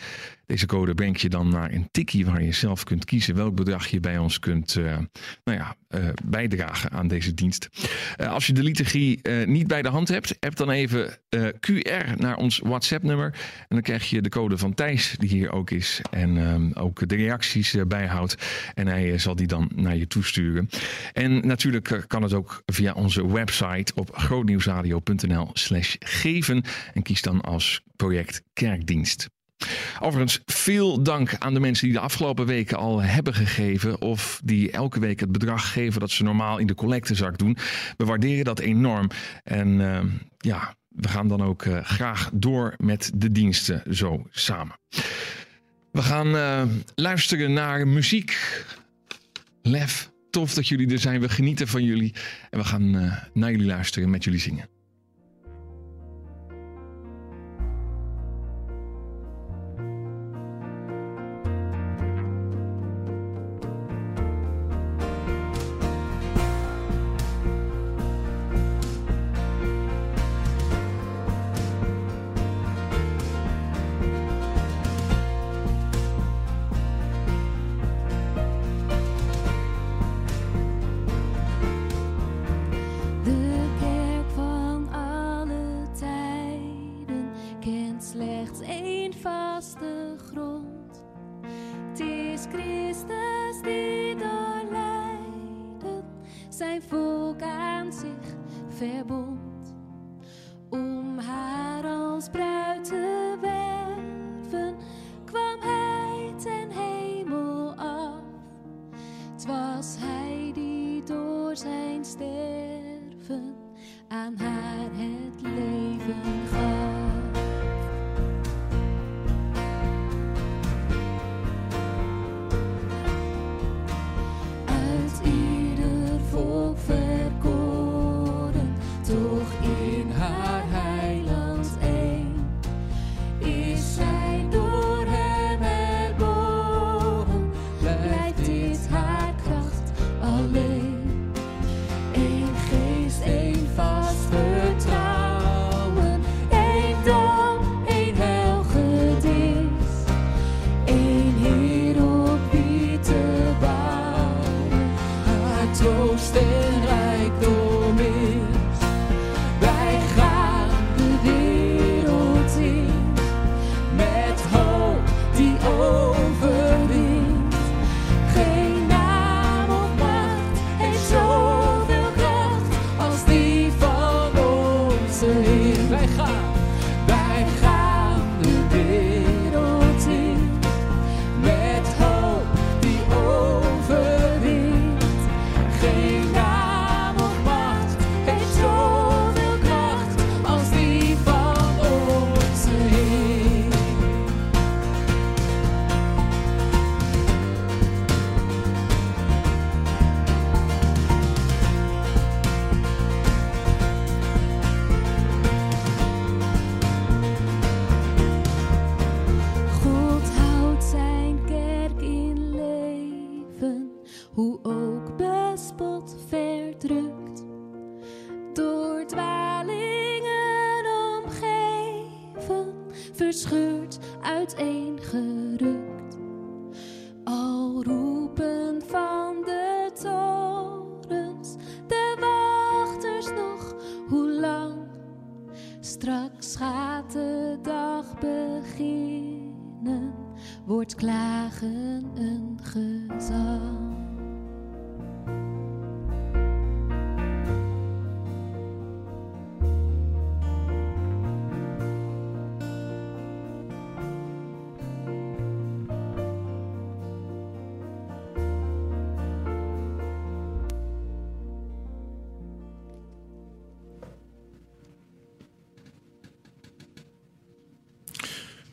Deze code brengt je dan naar een tikkie waar je zelf kunt kiezen welk bedrag je bij ons kunt uh, nou ja, uh, bijdragen aan deze dienst. als je de liturgie niet bij de hand hebt, heb dan even QR naar ons WhatsApp-nummer. En dan krijg je de code van Thijs, die hier ook is. En ehm, ook de reacties bijhoudt. En hij zal die dan naar je toesturen. En natuurlijk kan het ook via onze website op grootnieuwsradio.nl slash geven. En kies dan als project Kerkdienst. Overigens, veel dank aan de mensen die de afgelopen weken al hebben gegeven. Of die elke week het bedrag geven dat ze normaal in de collectezak doen. We waarderen dat enorm. En uh, ja, we gaan dan ook uh, graag door met de diensten zo samen. We gaan uh, luisteren naar muziek. Lef, tof dat jullie er zijn. We genieten van jullie. En we gaan uh, naar jullie luisteren en met jullie zingen.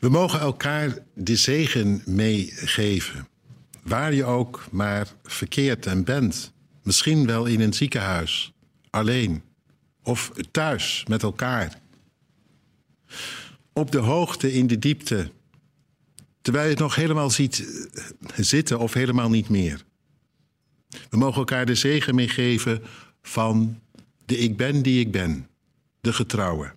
We mogen elkaar de zegen meegeven. Waar je ook maar verkeerd en bent. Misschien wel in een ziekenhuis, alleen. Of thuis met elkaar. Op de hoogte, in de diepte. Terwijl je het nog helemaal ziet eh, zitten of helemaal niet meer. We mogen elkaar de zegen meegeven van de ik ben die ik ben. De getrouwe.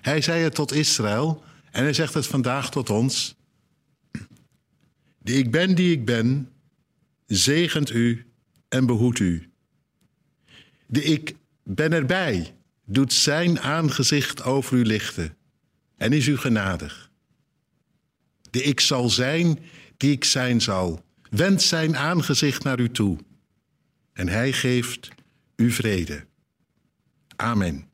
Hij zei het tot Israël en hij zegt het vandaag tot ons. De ik ben die ik ben, zegent u en behoedt u. De ik ben erbij, doet zijn aangezicht over u lichten en is u genadig. De ik zal zijn die ik zijn zal, wendt zijn aangezicht naar u toe en hij geeft u vrede. Amen.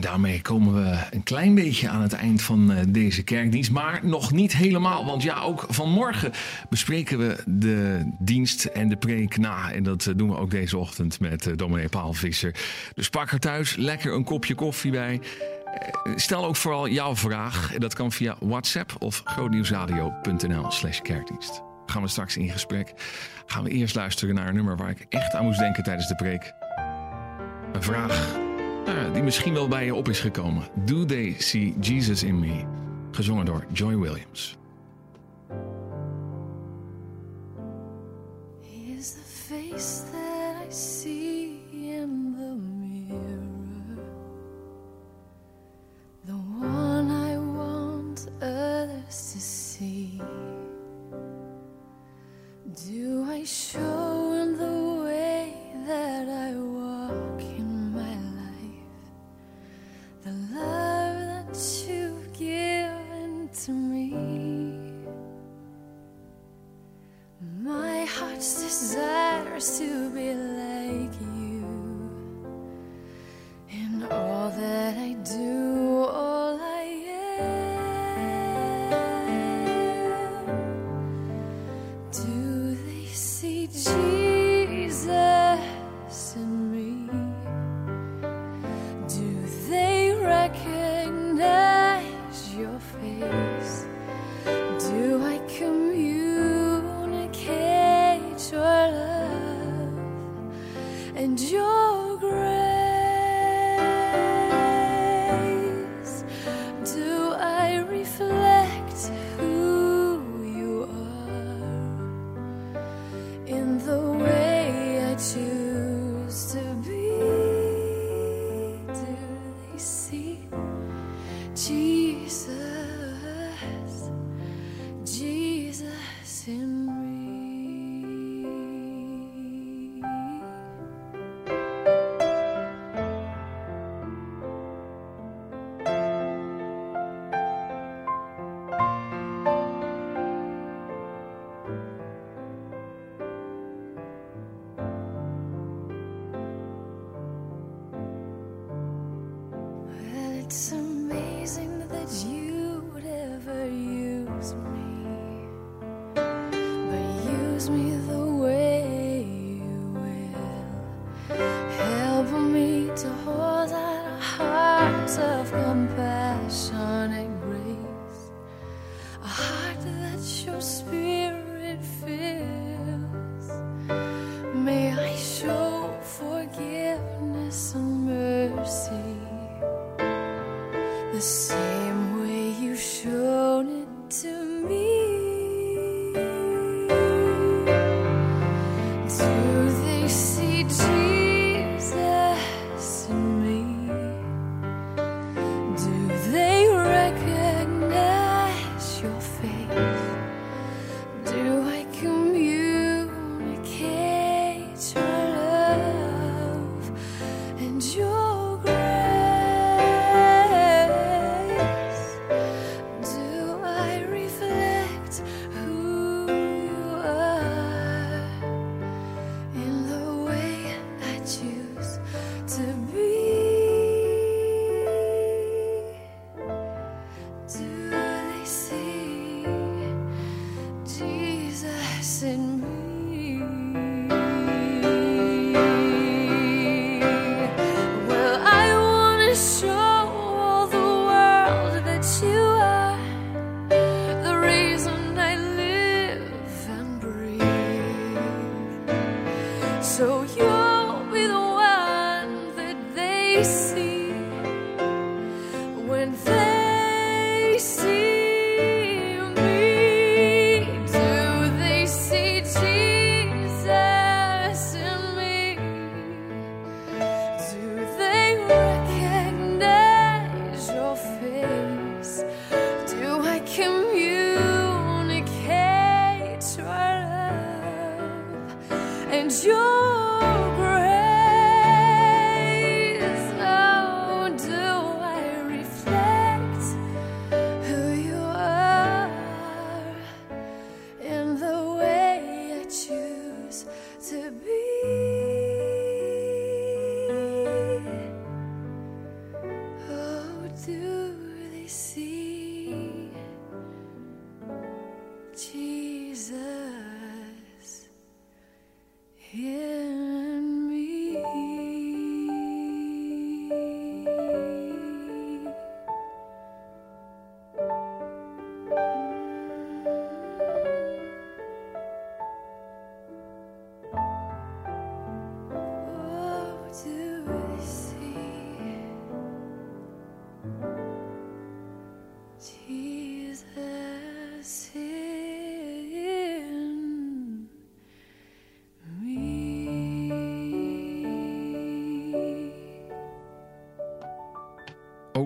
Daarmee komen we een klein beetje aan het eind van eh, deze kerkdienst. Maar nog niet helemaal. Want ja, ook vanmorgen bespreken we de dienst en de preek na. En dat eh, doen we ook deze ochtend met uh, dominee Paul Visser. Dus pak er thuis lekker een kopje koffie bij. Stel ook vooral jouw vraag. Dat kan via WhatsApp of grootnieuwsradio.nl slash kerkdienst. Gaan we straks in gesprek. Gaan we eerst luisteren naar een nummer waar ik echt aan moest denken tijdens de preek. Een vraag nou, die misschien wel bij je op is gekomen. Do They See Jesus in Me? Gezongen door Joy Williams. is the face that I see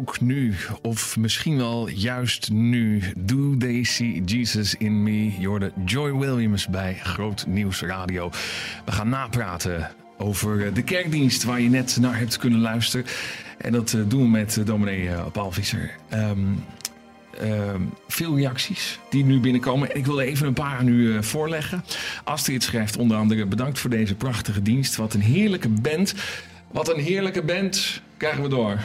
Ook nu, of misschien wel juist nu, Do They See Jesus in Me? Je hoorde Joy Williams bij Groot Nieuws Radio. We gaan napraten over eh, de kerkdienst waar je net naar hebt kunnen luisteren. En dat eh, doen we met eh, dominee Paul Visser. Ehm, ehm, veel reacties die nu binnenkomen. Ik wil even een paar aan u voorleggen. Astrid schrijft onder andere bedankt voor deze prachtige dienst. Wat een heerlijke band. Wat een heerlijke band. Krijgen we door.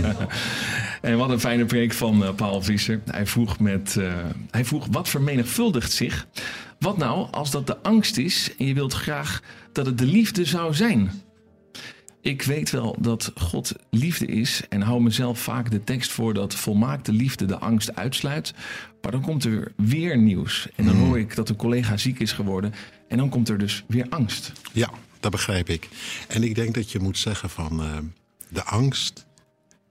[LAUGHS] en wat een fijne preek van eh, Paul Visser. Hij vroeg, met, eh, hij vroeg, wat vermenigvuldigt zich? Wat nou als dat de angst is en je wilt graag dat het de liefde zou zijn? Ik weet wel dat God liefde is en hou mezelf vaak de tekst voor dat volmaakte liefde de angst uitsluit. Maar dan komt er weer nieuws. En dan hoor ik dat een collega ziek is geworden. En dan komt er dus weer angst. Ja, dat begrijp ik. En ik denk dat je moet zeggen van eh, de angst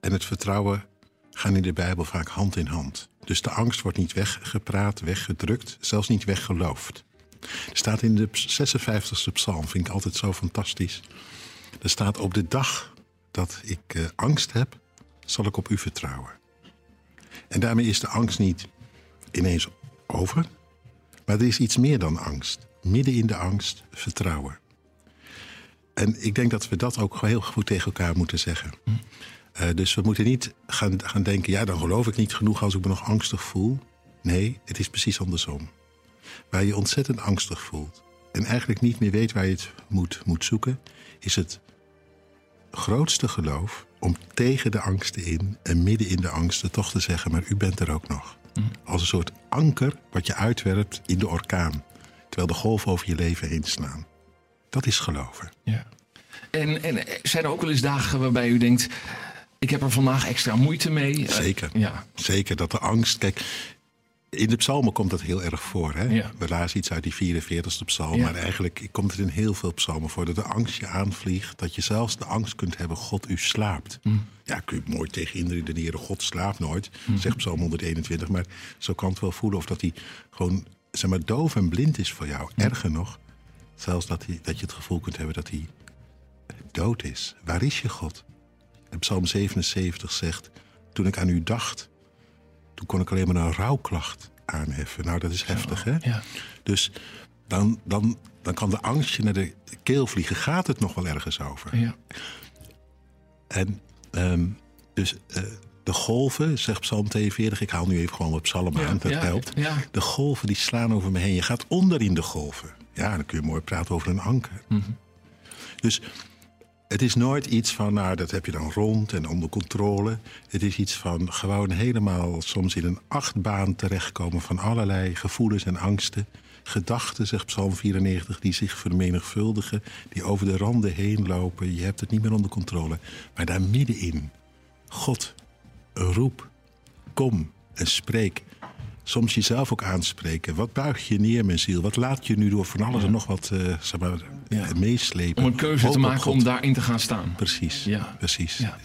en het vertrouwen gaan in de Bijbel vaak hand in hand. Dus de angst wordt niet weggepraat, weggedrukt, zelfs niet weggeloofd. Er staat in de 56e psalm, vind ik altijd zo fantastisch. Er staat op de dag dat ik eh, angst heb, zal ik op u vertrouwen. En daarmee is de angst niet ineens over, maar er is iets meer dan angst. Midden in de angst vertrouwen. En ik denk dat we dat ook heel goed tegen elkaar moeten zeggen. Eh, dus we moeten niet gaan, gaan denken, ja, dan geloof ik niet genoeg als ik me nog angstig voel. Nee, het is precies andersom. Waar je ontzettend angstig voelt en eigenlijk niet meer weet waar je het moet, moet zoeken, is het grootste geloof om tegen de angsten in en midden in de angsten toch te zeggen, maar u bent er ook nog. Als een soort anker wat je uitwerpt in de orkaan, terwijl de golven over je leven heen slaan. Dat is geloven. Ja. En, en zijn er ook wel eens dagen waarbij u denkt... ik heb er vandaag extra moeite mee? Eh, Zeker. Ja. Zeker dat de angst. Kijk, in de psalmen komt dat heel erg voor. Hè? Ja. We lazen iets uit die 44ste psalm. Ja. Maar eigenlijk komt het in heel veel psalmen voor. Dat de angst je aanvliegt. Dat je zelfs de angst kunt hebben. God, u slaapt. Mm. Ja, kun je mooi tegen inredeneren. God slaapt nooit. Zegt psalm 121. Maar zo kan het wel voelen of dat hij gewoon zeg maar, doof en blind is voor jou. Erger nog. Zelfs dat, hij, dat je het gevoel kunt hebben dat hij dood is. Waar is je God? En Psalm 77 zegt: Toen ik aan u dacht, toen kon ik alleen maar een rouwklacht aanheffen. Nou, dat is heftig, hè? Ja. Dus dan, dan, dan kan de angst je naar de keel vliegen. Gaat het nog wel ergens over? Ja. En ehm, dus eh, de golven, zegt Psalm 42, ik haal nu even gewoon wat psalm aan, dat ja, helpt. De golven die slaan over me heen. Je gaat onder in de golven. Ja, dan kun je mooi praten over een anker. Mhm. Dus het is nooit iets van, nou, dat heb je dan rond en onder controle. Het is iets van gewoon helemaal soms in een achtbaan terechtkomen van allerlei gevoelens en angsten. Gedachten, zegt Psalm 94, die zich vermenigvuldigen, die over de randen heen lopen. Je hebt het niet meer onder controle. Maar daar middenin, God, een roep, kom en spreek. Soms jezelf ook aanspreken. Wat buig je neer, mijn ziel? Wat laat je nu door van alles en nog wat uh, zeg maar, Ja. meeslepen? Om een keuze Hoop te maken om daarin te gaan staan. Precies, Ja. precies. Ja.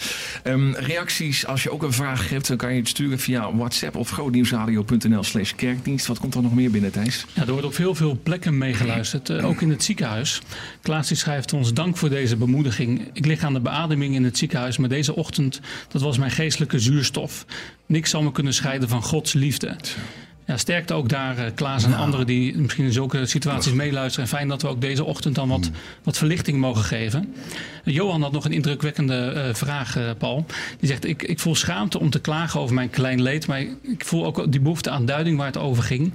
Ehm, reacties, als je ook een vraag hebt, dan kan je het sturen via WhatsApp of grootnieuwsradio.nl slash kerkdienst. Wat komt er nog meer binnen, Thijs? Ja, er wordt op heel veel plekken meegeluisterd, eh, ook in het ziekenhuis. Klaas die schrijft ons dank voor deze bemoediging. Ik lig aan de beademing in het ziekenhuis, maar deze ochtend, dat was mijn geestelijke zuurstof. Niks zal me kunnen scheiden van Gods liefde. Ja, sterkte ook daar, eh, Klaas en anderen die misschien in zulke situaties meeluisteren. En fijn dat we ook deze ochtend dan wat, wat verlichting mogen geven. Johan had nog een indrukwekkende eh, vraag, eh, Paul. Die zegt, ik, ik voel schaamte om te klagen over mijn klein leed. Maar ik voel ook die behoefte aan duiding waar het over ging.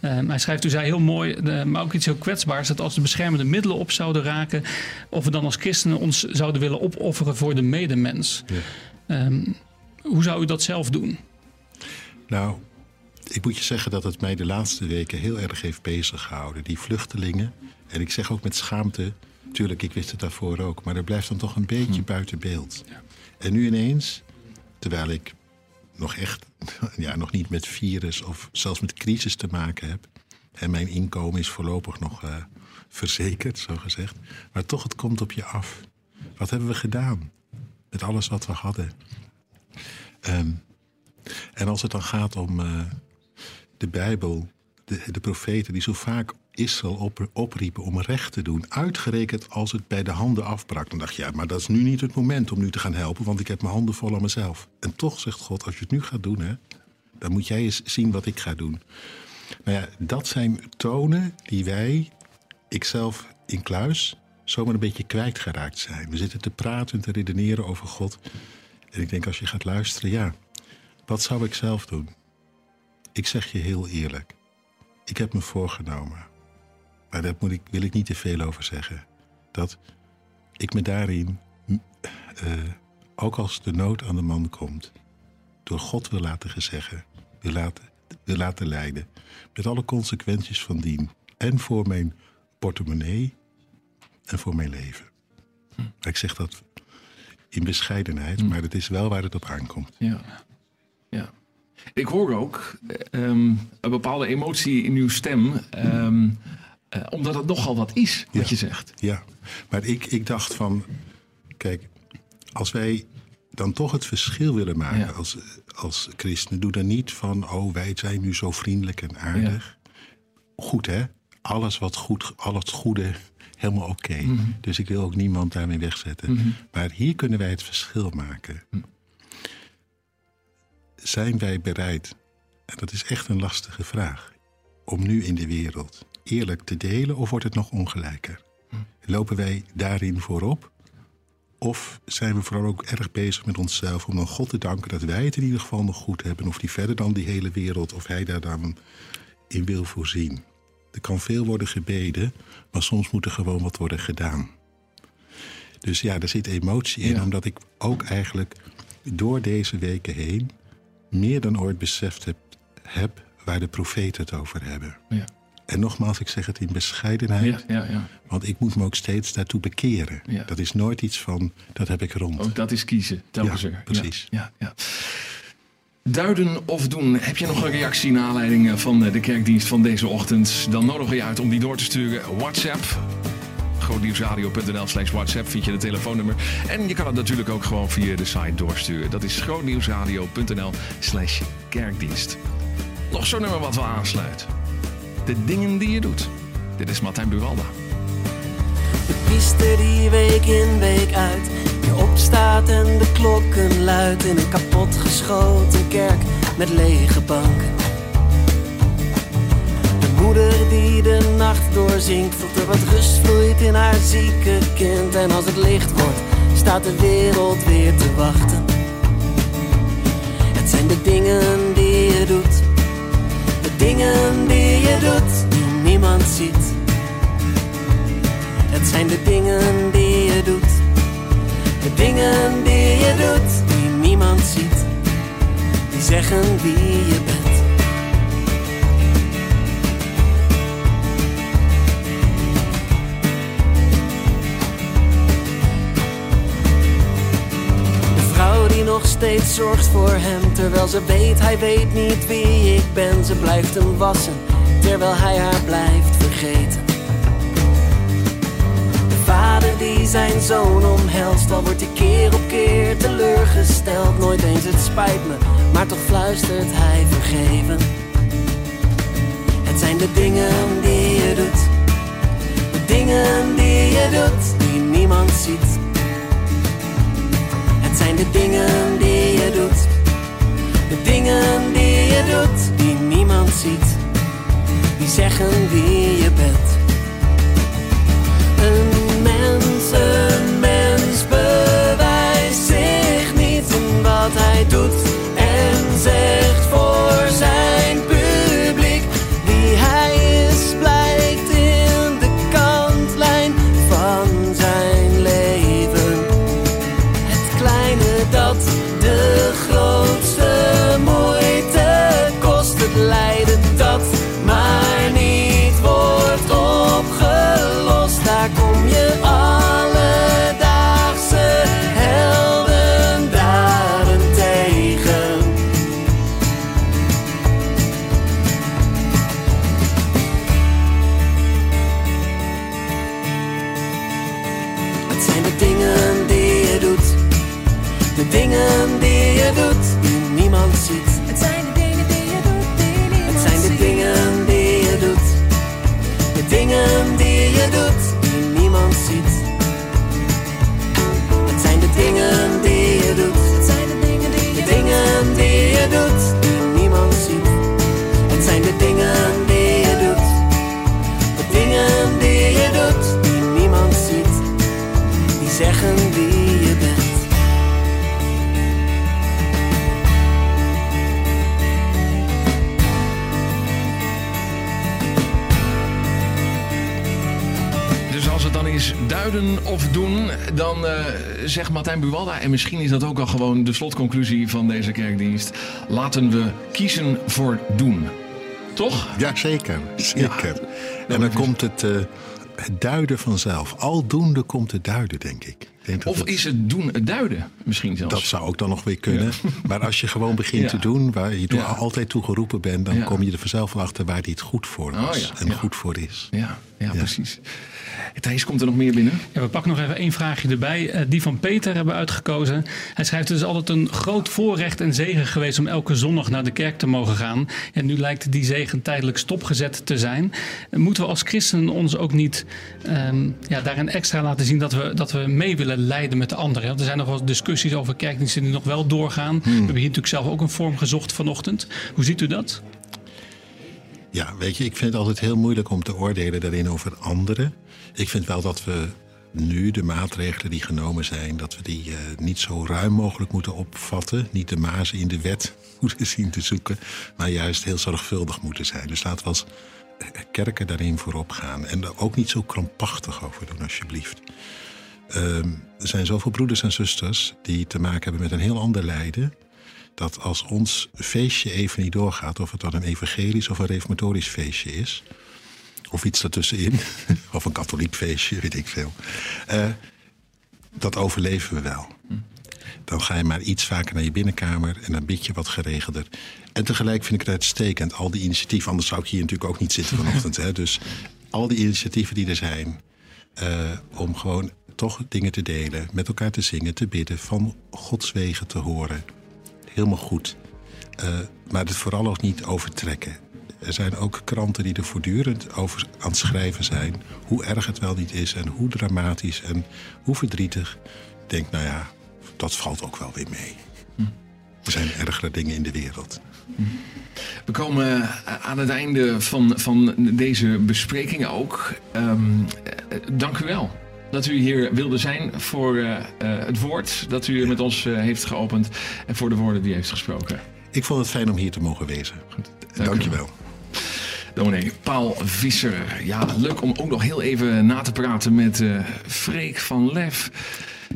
Eh, hij schrijft, u zei heel mooi, maar ook iets heel kwetsbaars. Dat als de beschermende middelen op zouden raken... of we dan als christenen ons zouden willen opofferen voor de medemens. Ehm, hoe zou u dat zelf doen? Nou, ik moet je zeggen dat het mij de laatste weken heel erg heeft bezig gehouden. Die vluchtelingen. En ik zeg ook met schaamte. Tuurlijk, ik wist het daarvoor ook. Maar dat blijft dan toch een beetje buiten beeld. En nu ineens, terwijl ik nog echt, [LAUGHS] ja, nog niet met virus of zelfs met crisis te maken heb. En mijn inkomen is voorlopig nog eh, verzekerd, zo gezegd. Maar toch, het komt op je af. Wat hebben we gedaan met alles wat we hadden? Ehm, en als het dan gaat om eh, de Bijbel, de, de profeten die zo vaak Israël op, opriepen om recht te doen, uitgerekend als het bij de handen afbrak, dan dacht je, ja, maar dat is nu niet het moment om nu te gaan helpen, want ik heb mijn handen vol aan mezelf. En toch zegt God, als je het nu gaat doen, hè, dan moet jij eens zien wat ik ga doen. Nou ja, dat zijn tonen die wij, ikzelf in kluis, zomaar een beetje kwijtgeraakt zijn. We zitten te praten en te redeneren over God. En ik denk, als je gaat luisteren, ja, wat zou ik zelf doen? Ik zeg je heel eerlijk. Ik heb me voorgenomen. Maar daar moet ik, wil ik niet te veel over zeggen. Dat ik me daarin, m, eh, ook als de nood aan de man komt, door God wil laten gezeggen, wil laten, wil laten leiden. Met alle consequenties van dien. En voor mijn portemonnee en voor mijn leven. Maar ik zeg dat in bescheidenheid, maar het is wel waar het op aankomt. Ja. ja. Ik hoor ook ehm, een bepaalde emotie in uw stem. ehm, eh, omdat het nogal wat is, wat Ja. je zegt. Ja, maar ik, ik dacht van, kijk, als wij dan toch het verschil willen maken Ja. als, als christenen, doe dan niet van, oh, wij zijn nu zo vriendelijk en aardig. Goed, hè? Alles wat goed, al het goede, helemaal oké. Mhm. Dus ik wil ook niemand daarmee wegzetten. Maar hier kunnen wij het verschil maken. Mhm. Zijn wij bereid, en dat is echt een lastige vraag, om nu in de wereld eerlijk te delen of wordt het nog ongelijker? Lopen wij daarin voorop? Of zijn we vooral ook erg bezig met onszelf om dan God te danken dat wij het in ieder geval nog goed hebben? Of die verder dan die hele wereld, of hij daar dan in wil voorzien? Er kan veel worden gebeden, maar soms moet er gewoon wat worden gedaan. Dus ja, er zit emotie in, Ja. omdat ik ook eigenlijk door deze weken heen meer dan ooit beseft heb, heb waar de profeten het over hebben. Ja. En nogmaals, ik zeg het in bescheidenheid. Ja, ja, ja. Want ik moet me ook steeds daartoe bekeren. Dat is nooit iets van, dat heb ik rond. Ook dat is kiezen, telkens Ja, weer. precies. Ja, ja. Duiden of doen. Heb je nog een reactie naar aanleiding eh, van eh, de kerkdienst van deze ochtend? Dan nodigen we je uit om die door te sturen. WhatsApp. Grootnieuwsradio.nl slash WhatsApp vind je de telefoonnummer. En je kan het natuurlijk ook gewoon via de site doorsturen. Dat is grootnieuwsradio.nl slash kerkdienst. Nog zo'n nummer wat wel aansluit. De dingen die je doet. Dit is Martijn Buwalda. De priester die week in week uit weer opstaat en de klokken luidt in een kapotgeschoten kerk met lege banken. De moeder die de nacht doorzinkt tot er wat rust vloeit in haar zieke kind. En als het licht wordt, staat de wereld weer te wachten. Het zijn de dingen die je doet, de dingen die je doet, die niemand ziet. Het zijn de dingen die je doet. De dingen die je doet, die niemand ziet. Die zeggen wie je bent. De vrouw die nog steeds zorgt voor hem. Terwijl ze weet, hij weet niet wie ik ben. Ze blijft hem wassen, terwijl hij haar blijft vergeten. De vader die zijn zoon omhelst, al wordt hij keer op keer teleurgesteld. Nooit eens het spijt me, maar toch fluistert hij vergeven. Het zijn de dingen die je doet, de dingen die je doet, die niemand ziet. Het zijn de dingen die je doet, de dingen die je doet, die niemand ziet. Die zeggen wie je bent. Misschien is dat ook al gewoon de slotconclusie van deze kerkdienst, laten we kiezen voor doen. Toch? Ja, zeker. zeker. en dan komt het, eh, het duiden vanzelf. Aldoende komt het duiden, denk ik. denk Of het- is het doen het duiden misschien zelfs? Dat zou ook dan nog weer kunnen. [LAUGHS] Maar als je gewoon begint Ja. te doen waar je toe- altijd toe geroepen bent, dan kom je er vanzelf achter waar die het goed voor Oh was en goed voor is. Ja, ja, precies. Thijs, komt er nog meer binnen? Ja, we pakken nog even één vraagje erbij. Eh, die van Peter hebben we uitgekozen. Hij schrijft: Het is altijd een groot voorrecht en zegen geweest om elke zondag naar de kerk te mogen gaan. En nu lijkt die zegen tijdelijk stopgezet te zijn. Moeten we als christenen ons ook niet ehm, ja, daarin extra laten zien dat we, dat we mee willen leiden met de anderen? Want er zijn nog wel discussies over kerkdiensten die nog wel doorgaan. We hebben hier natuurlijk zelf ook een vorm gezocht vanochtend. Hoe ziet u dat? Ja, weet je, ik vind het altijd heel moeilijk om te oordelen daarin over anderen. Ik vind wel dat we nu de maatregelen die genomen zijn, dat we die eh, niet zo ruim mogelijk moeten opvatten. Niet de mazen in de wet [LAUGHS] moeten zien te zoeken, maar juist heel zorgvuldig moeten zijn. Dus laten we als kerken daarin voorop gaan. En er ook niet zo krampachtig over doen, alsjeblieft. Ehm, er zijn zoveel broeders en zusters die te maken hebben met een heel ander lijden. Dat als ons feestje even niet doorgaat, of het dan een evangelisch of een reformatorisch feestje is, of iets ertussenin, [LAUGHS] of een katholiek feestje, weet ik veel. eh, dat overleven we wel. Dan ga je maar iets vaker naar je binnenkamer en dan bid je wat geregelder. En tegelijk vind ik het uitstekend, al die initiatieven, anders zou ik hier natuurlijk ook niet zitten vanochtend. Hè, dus al die initiatieven die er zijn, eh, om gewoon toch dingen te delen, met elkaar te zingen, te bidden, van Gods wegen te horen. Helemaal goed. Eh, maar het vooral ook niet overtrekken. Er zijn ook kranten die er voortdurend over aan het schrijven zijn. Hoe erg het wel niet is en hoe dramatisch en hoe verdrietig. Ik denk, nou ja, dat valt ook wel weer mee. Er zijn ergere dingen in de wereld. We komen eh, aan het einde van, van deze bespreking ook. Ehm, eh, dank u wel dat u hier wilde zijn voor eh, eh, het woord dat u met ons eh, heeft geopend en voor de woorden die u heeft gesproken. Ik vond het fijn om hier te mogen wezen. Dank u Dank je wel. Dominee Paul Visser. Ja, leuk om ook nog heel even na te praten met eh Freek van Lef.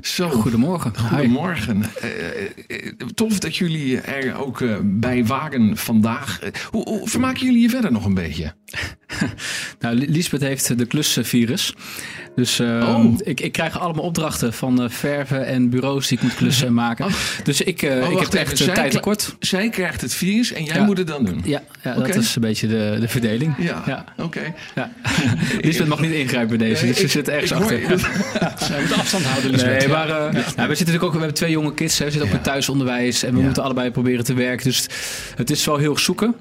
Zo, Goedemorgen. Goedemorgen. Eh, eh, tof dat jullie er ook eh, bij waren vandaag. Hoe, hoe vermaken jullie je verder nog een beetje? [LAUGHS] nou, Li- Lisbeth heeft de klusvirus. Dus eh, Oh. ik, ik krijg allemaal opdrachten van eh, verven en bureaus die ik moet klussen en maken. Dus ik, eh, Oh, ik heb echt Zij tijd tekort. Zij krijgt het virus en jij Ja. moet het dan doen. Ja, ja dat is een beetje de, de verdeling. Ja, Ja. oké. Ja. [LAUGHS] Lisbeth mag niet ingrijpen bij deze, dus ze zit ergens hoor- achter. [LAUGHS] Zij moet afstand houden, Lisbeth. Nee, Ja. Maar nou, we zitten natuurlijk ook, we hebben twee jonge kids, hè. we zitten ook met thuisonderwijs en we moeten allebei proberen te werken. Dus het is wel heel erg zoeken.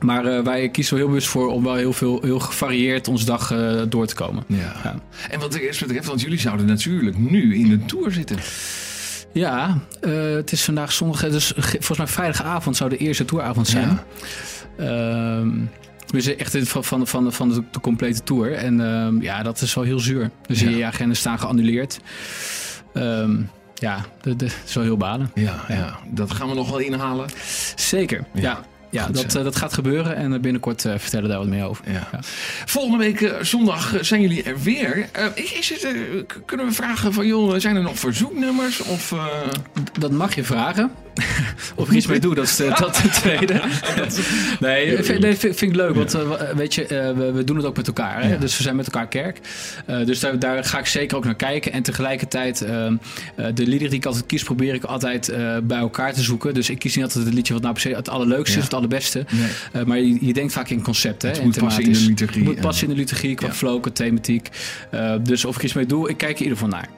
Maar eh, wij kiezen er heel bewust voor om wel heel veel, heel gevarieerd onze dag eh, door te komen. Ja. Ja. En wat de rest betreft, want jullie zouden natuurlijk nu in de tour zitten. Ja, eh, het is vandaag zondag, dus ge- volgens mij vrijdagavond zou de eerste touravond zijn. Ehm dus echt van, van, van, van de, de complete tour. En ehm, ja, dat is wel heel zuur. Dus Ja. je agenda staan geannuleerd. Ehm, ja, dat is wel heel balen. Ja, ja, dat gaan we nog wel inhalen. Zeker, Ja, ja. Ja, goed dat, eh, dat gaat gebeuren en eh, binnenkort eh, vertellen we daar wat meer over. Ja. Ja. Volgende week zondag zijn jullie er weer. Is het, kunnen we vragen van, joh, zijn er nog verzoeknummers? Of, Dat mag je vragen. [LAUGHS] of ik iets mee doe, dat is de, dat de tweede. [LAUGHS] nee, vind, nee, vind, ik leuk, want eh, weet je, eh, we, we doen het ook met elkaar. Hè? Dus we zijn met elkaar kerk. Eh, dus daar, daar ga ik zeker ook naar kijken. En tegelijkertijd, eh, eh, de liederen die ik altijd kies, probeer ik altijd eh, bij elkaar te zoeken. Dus ik kies niet altijd het liedje wat nou per se het allerleukste is, het allerbeste. Nee. Eh, maar je, je denkt vaak in concepten. hè, Het moet passen in de liturgie Het moet en- passen in de liturgie, qua flow, qua thematiek. Eh, dus of ik iets mee doe, ik kijk er in ieder geval naar.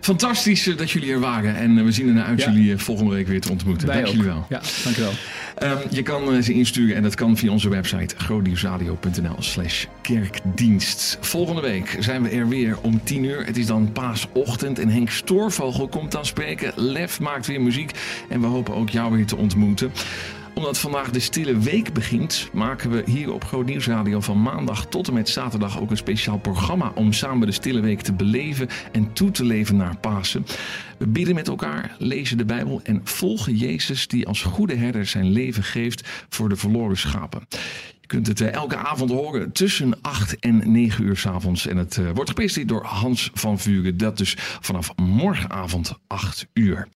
Fantastisch eh, dat jullie er waren. En eh, we zien ernaar uit Ja. jullie eh, volgende week weer te ontmoeten. Wij Dank ook. jullie wel. Ja, dankjewel. Ehm, je kan ze insturen en dat kan via onze website grootnieuwsradio.nl slash kerkdienst. Volgende week zijn we er weer om 10 uur. Het is dan paasochtend en Henk Stoorvogel komt dan spreken. Lef maakt weer muziek en we hopen ook jou weer te ontmoeten omdat vandaag de stille week begint, maken we hier op Groot Nieuwsradio van maandag tot en met zaterdag ook een speciaal programma om samen de stille week te beleven en toe te leven naar Pasen. We bidden met elkaar, lezen de Bijbel en volgen Jezus die als goede herder zijn leven geeft voor de verloren schapen. Je kunt het eh, elke avond horen tussen 8 en 9 uur 's avonds. En het eh, wordt gepresenteerd door Hans van Vuren. Dat dus vanaf morgenavond 8 uur.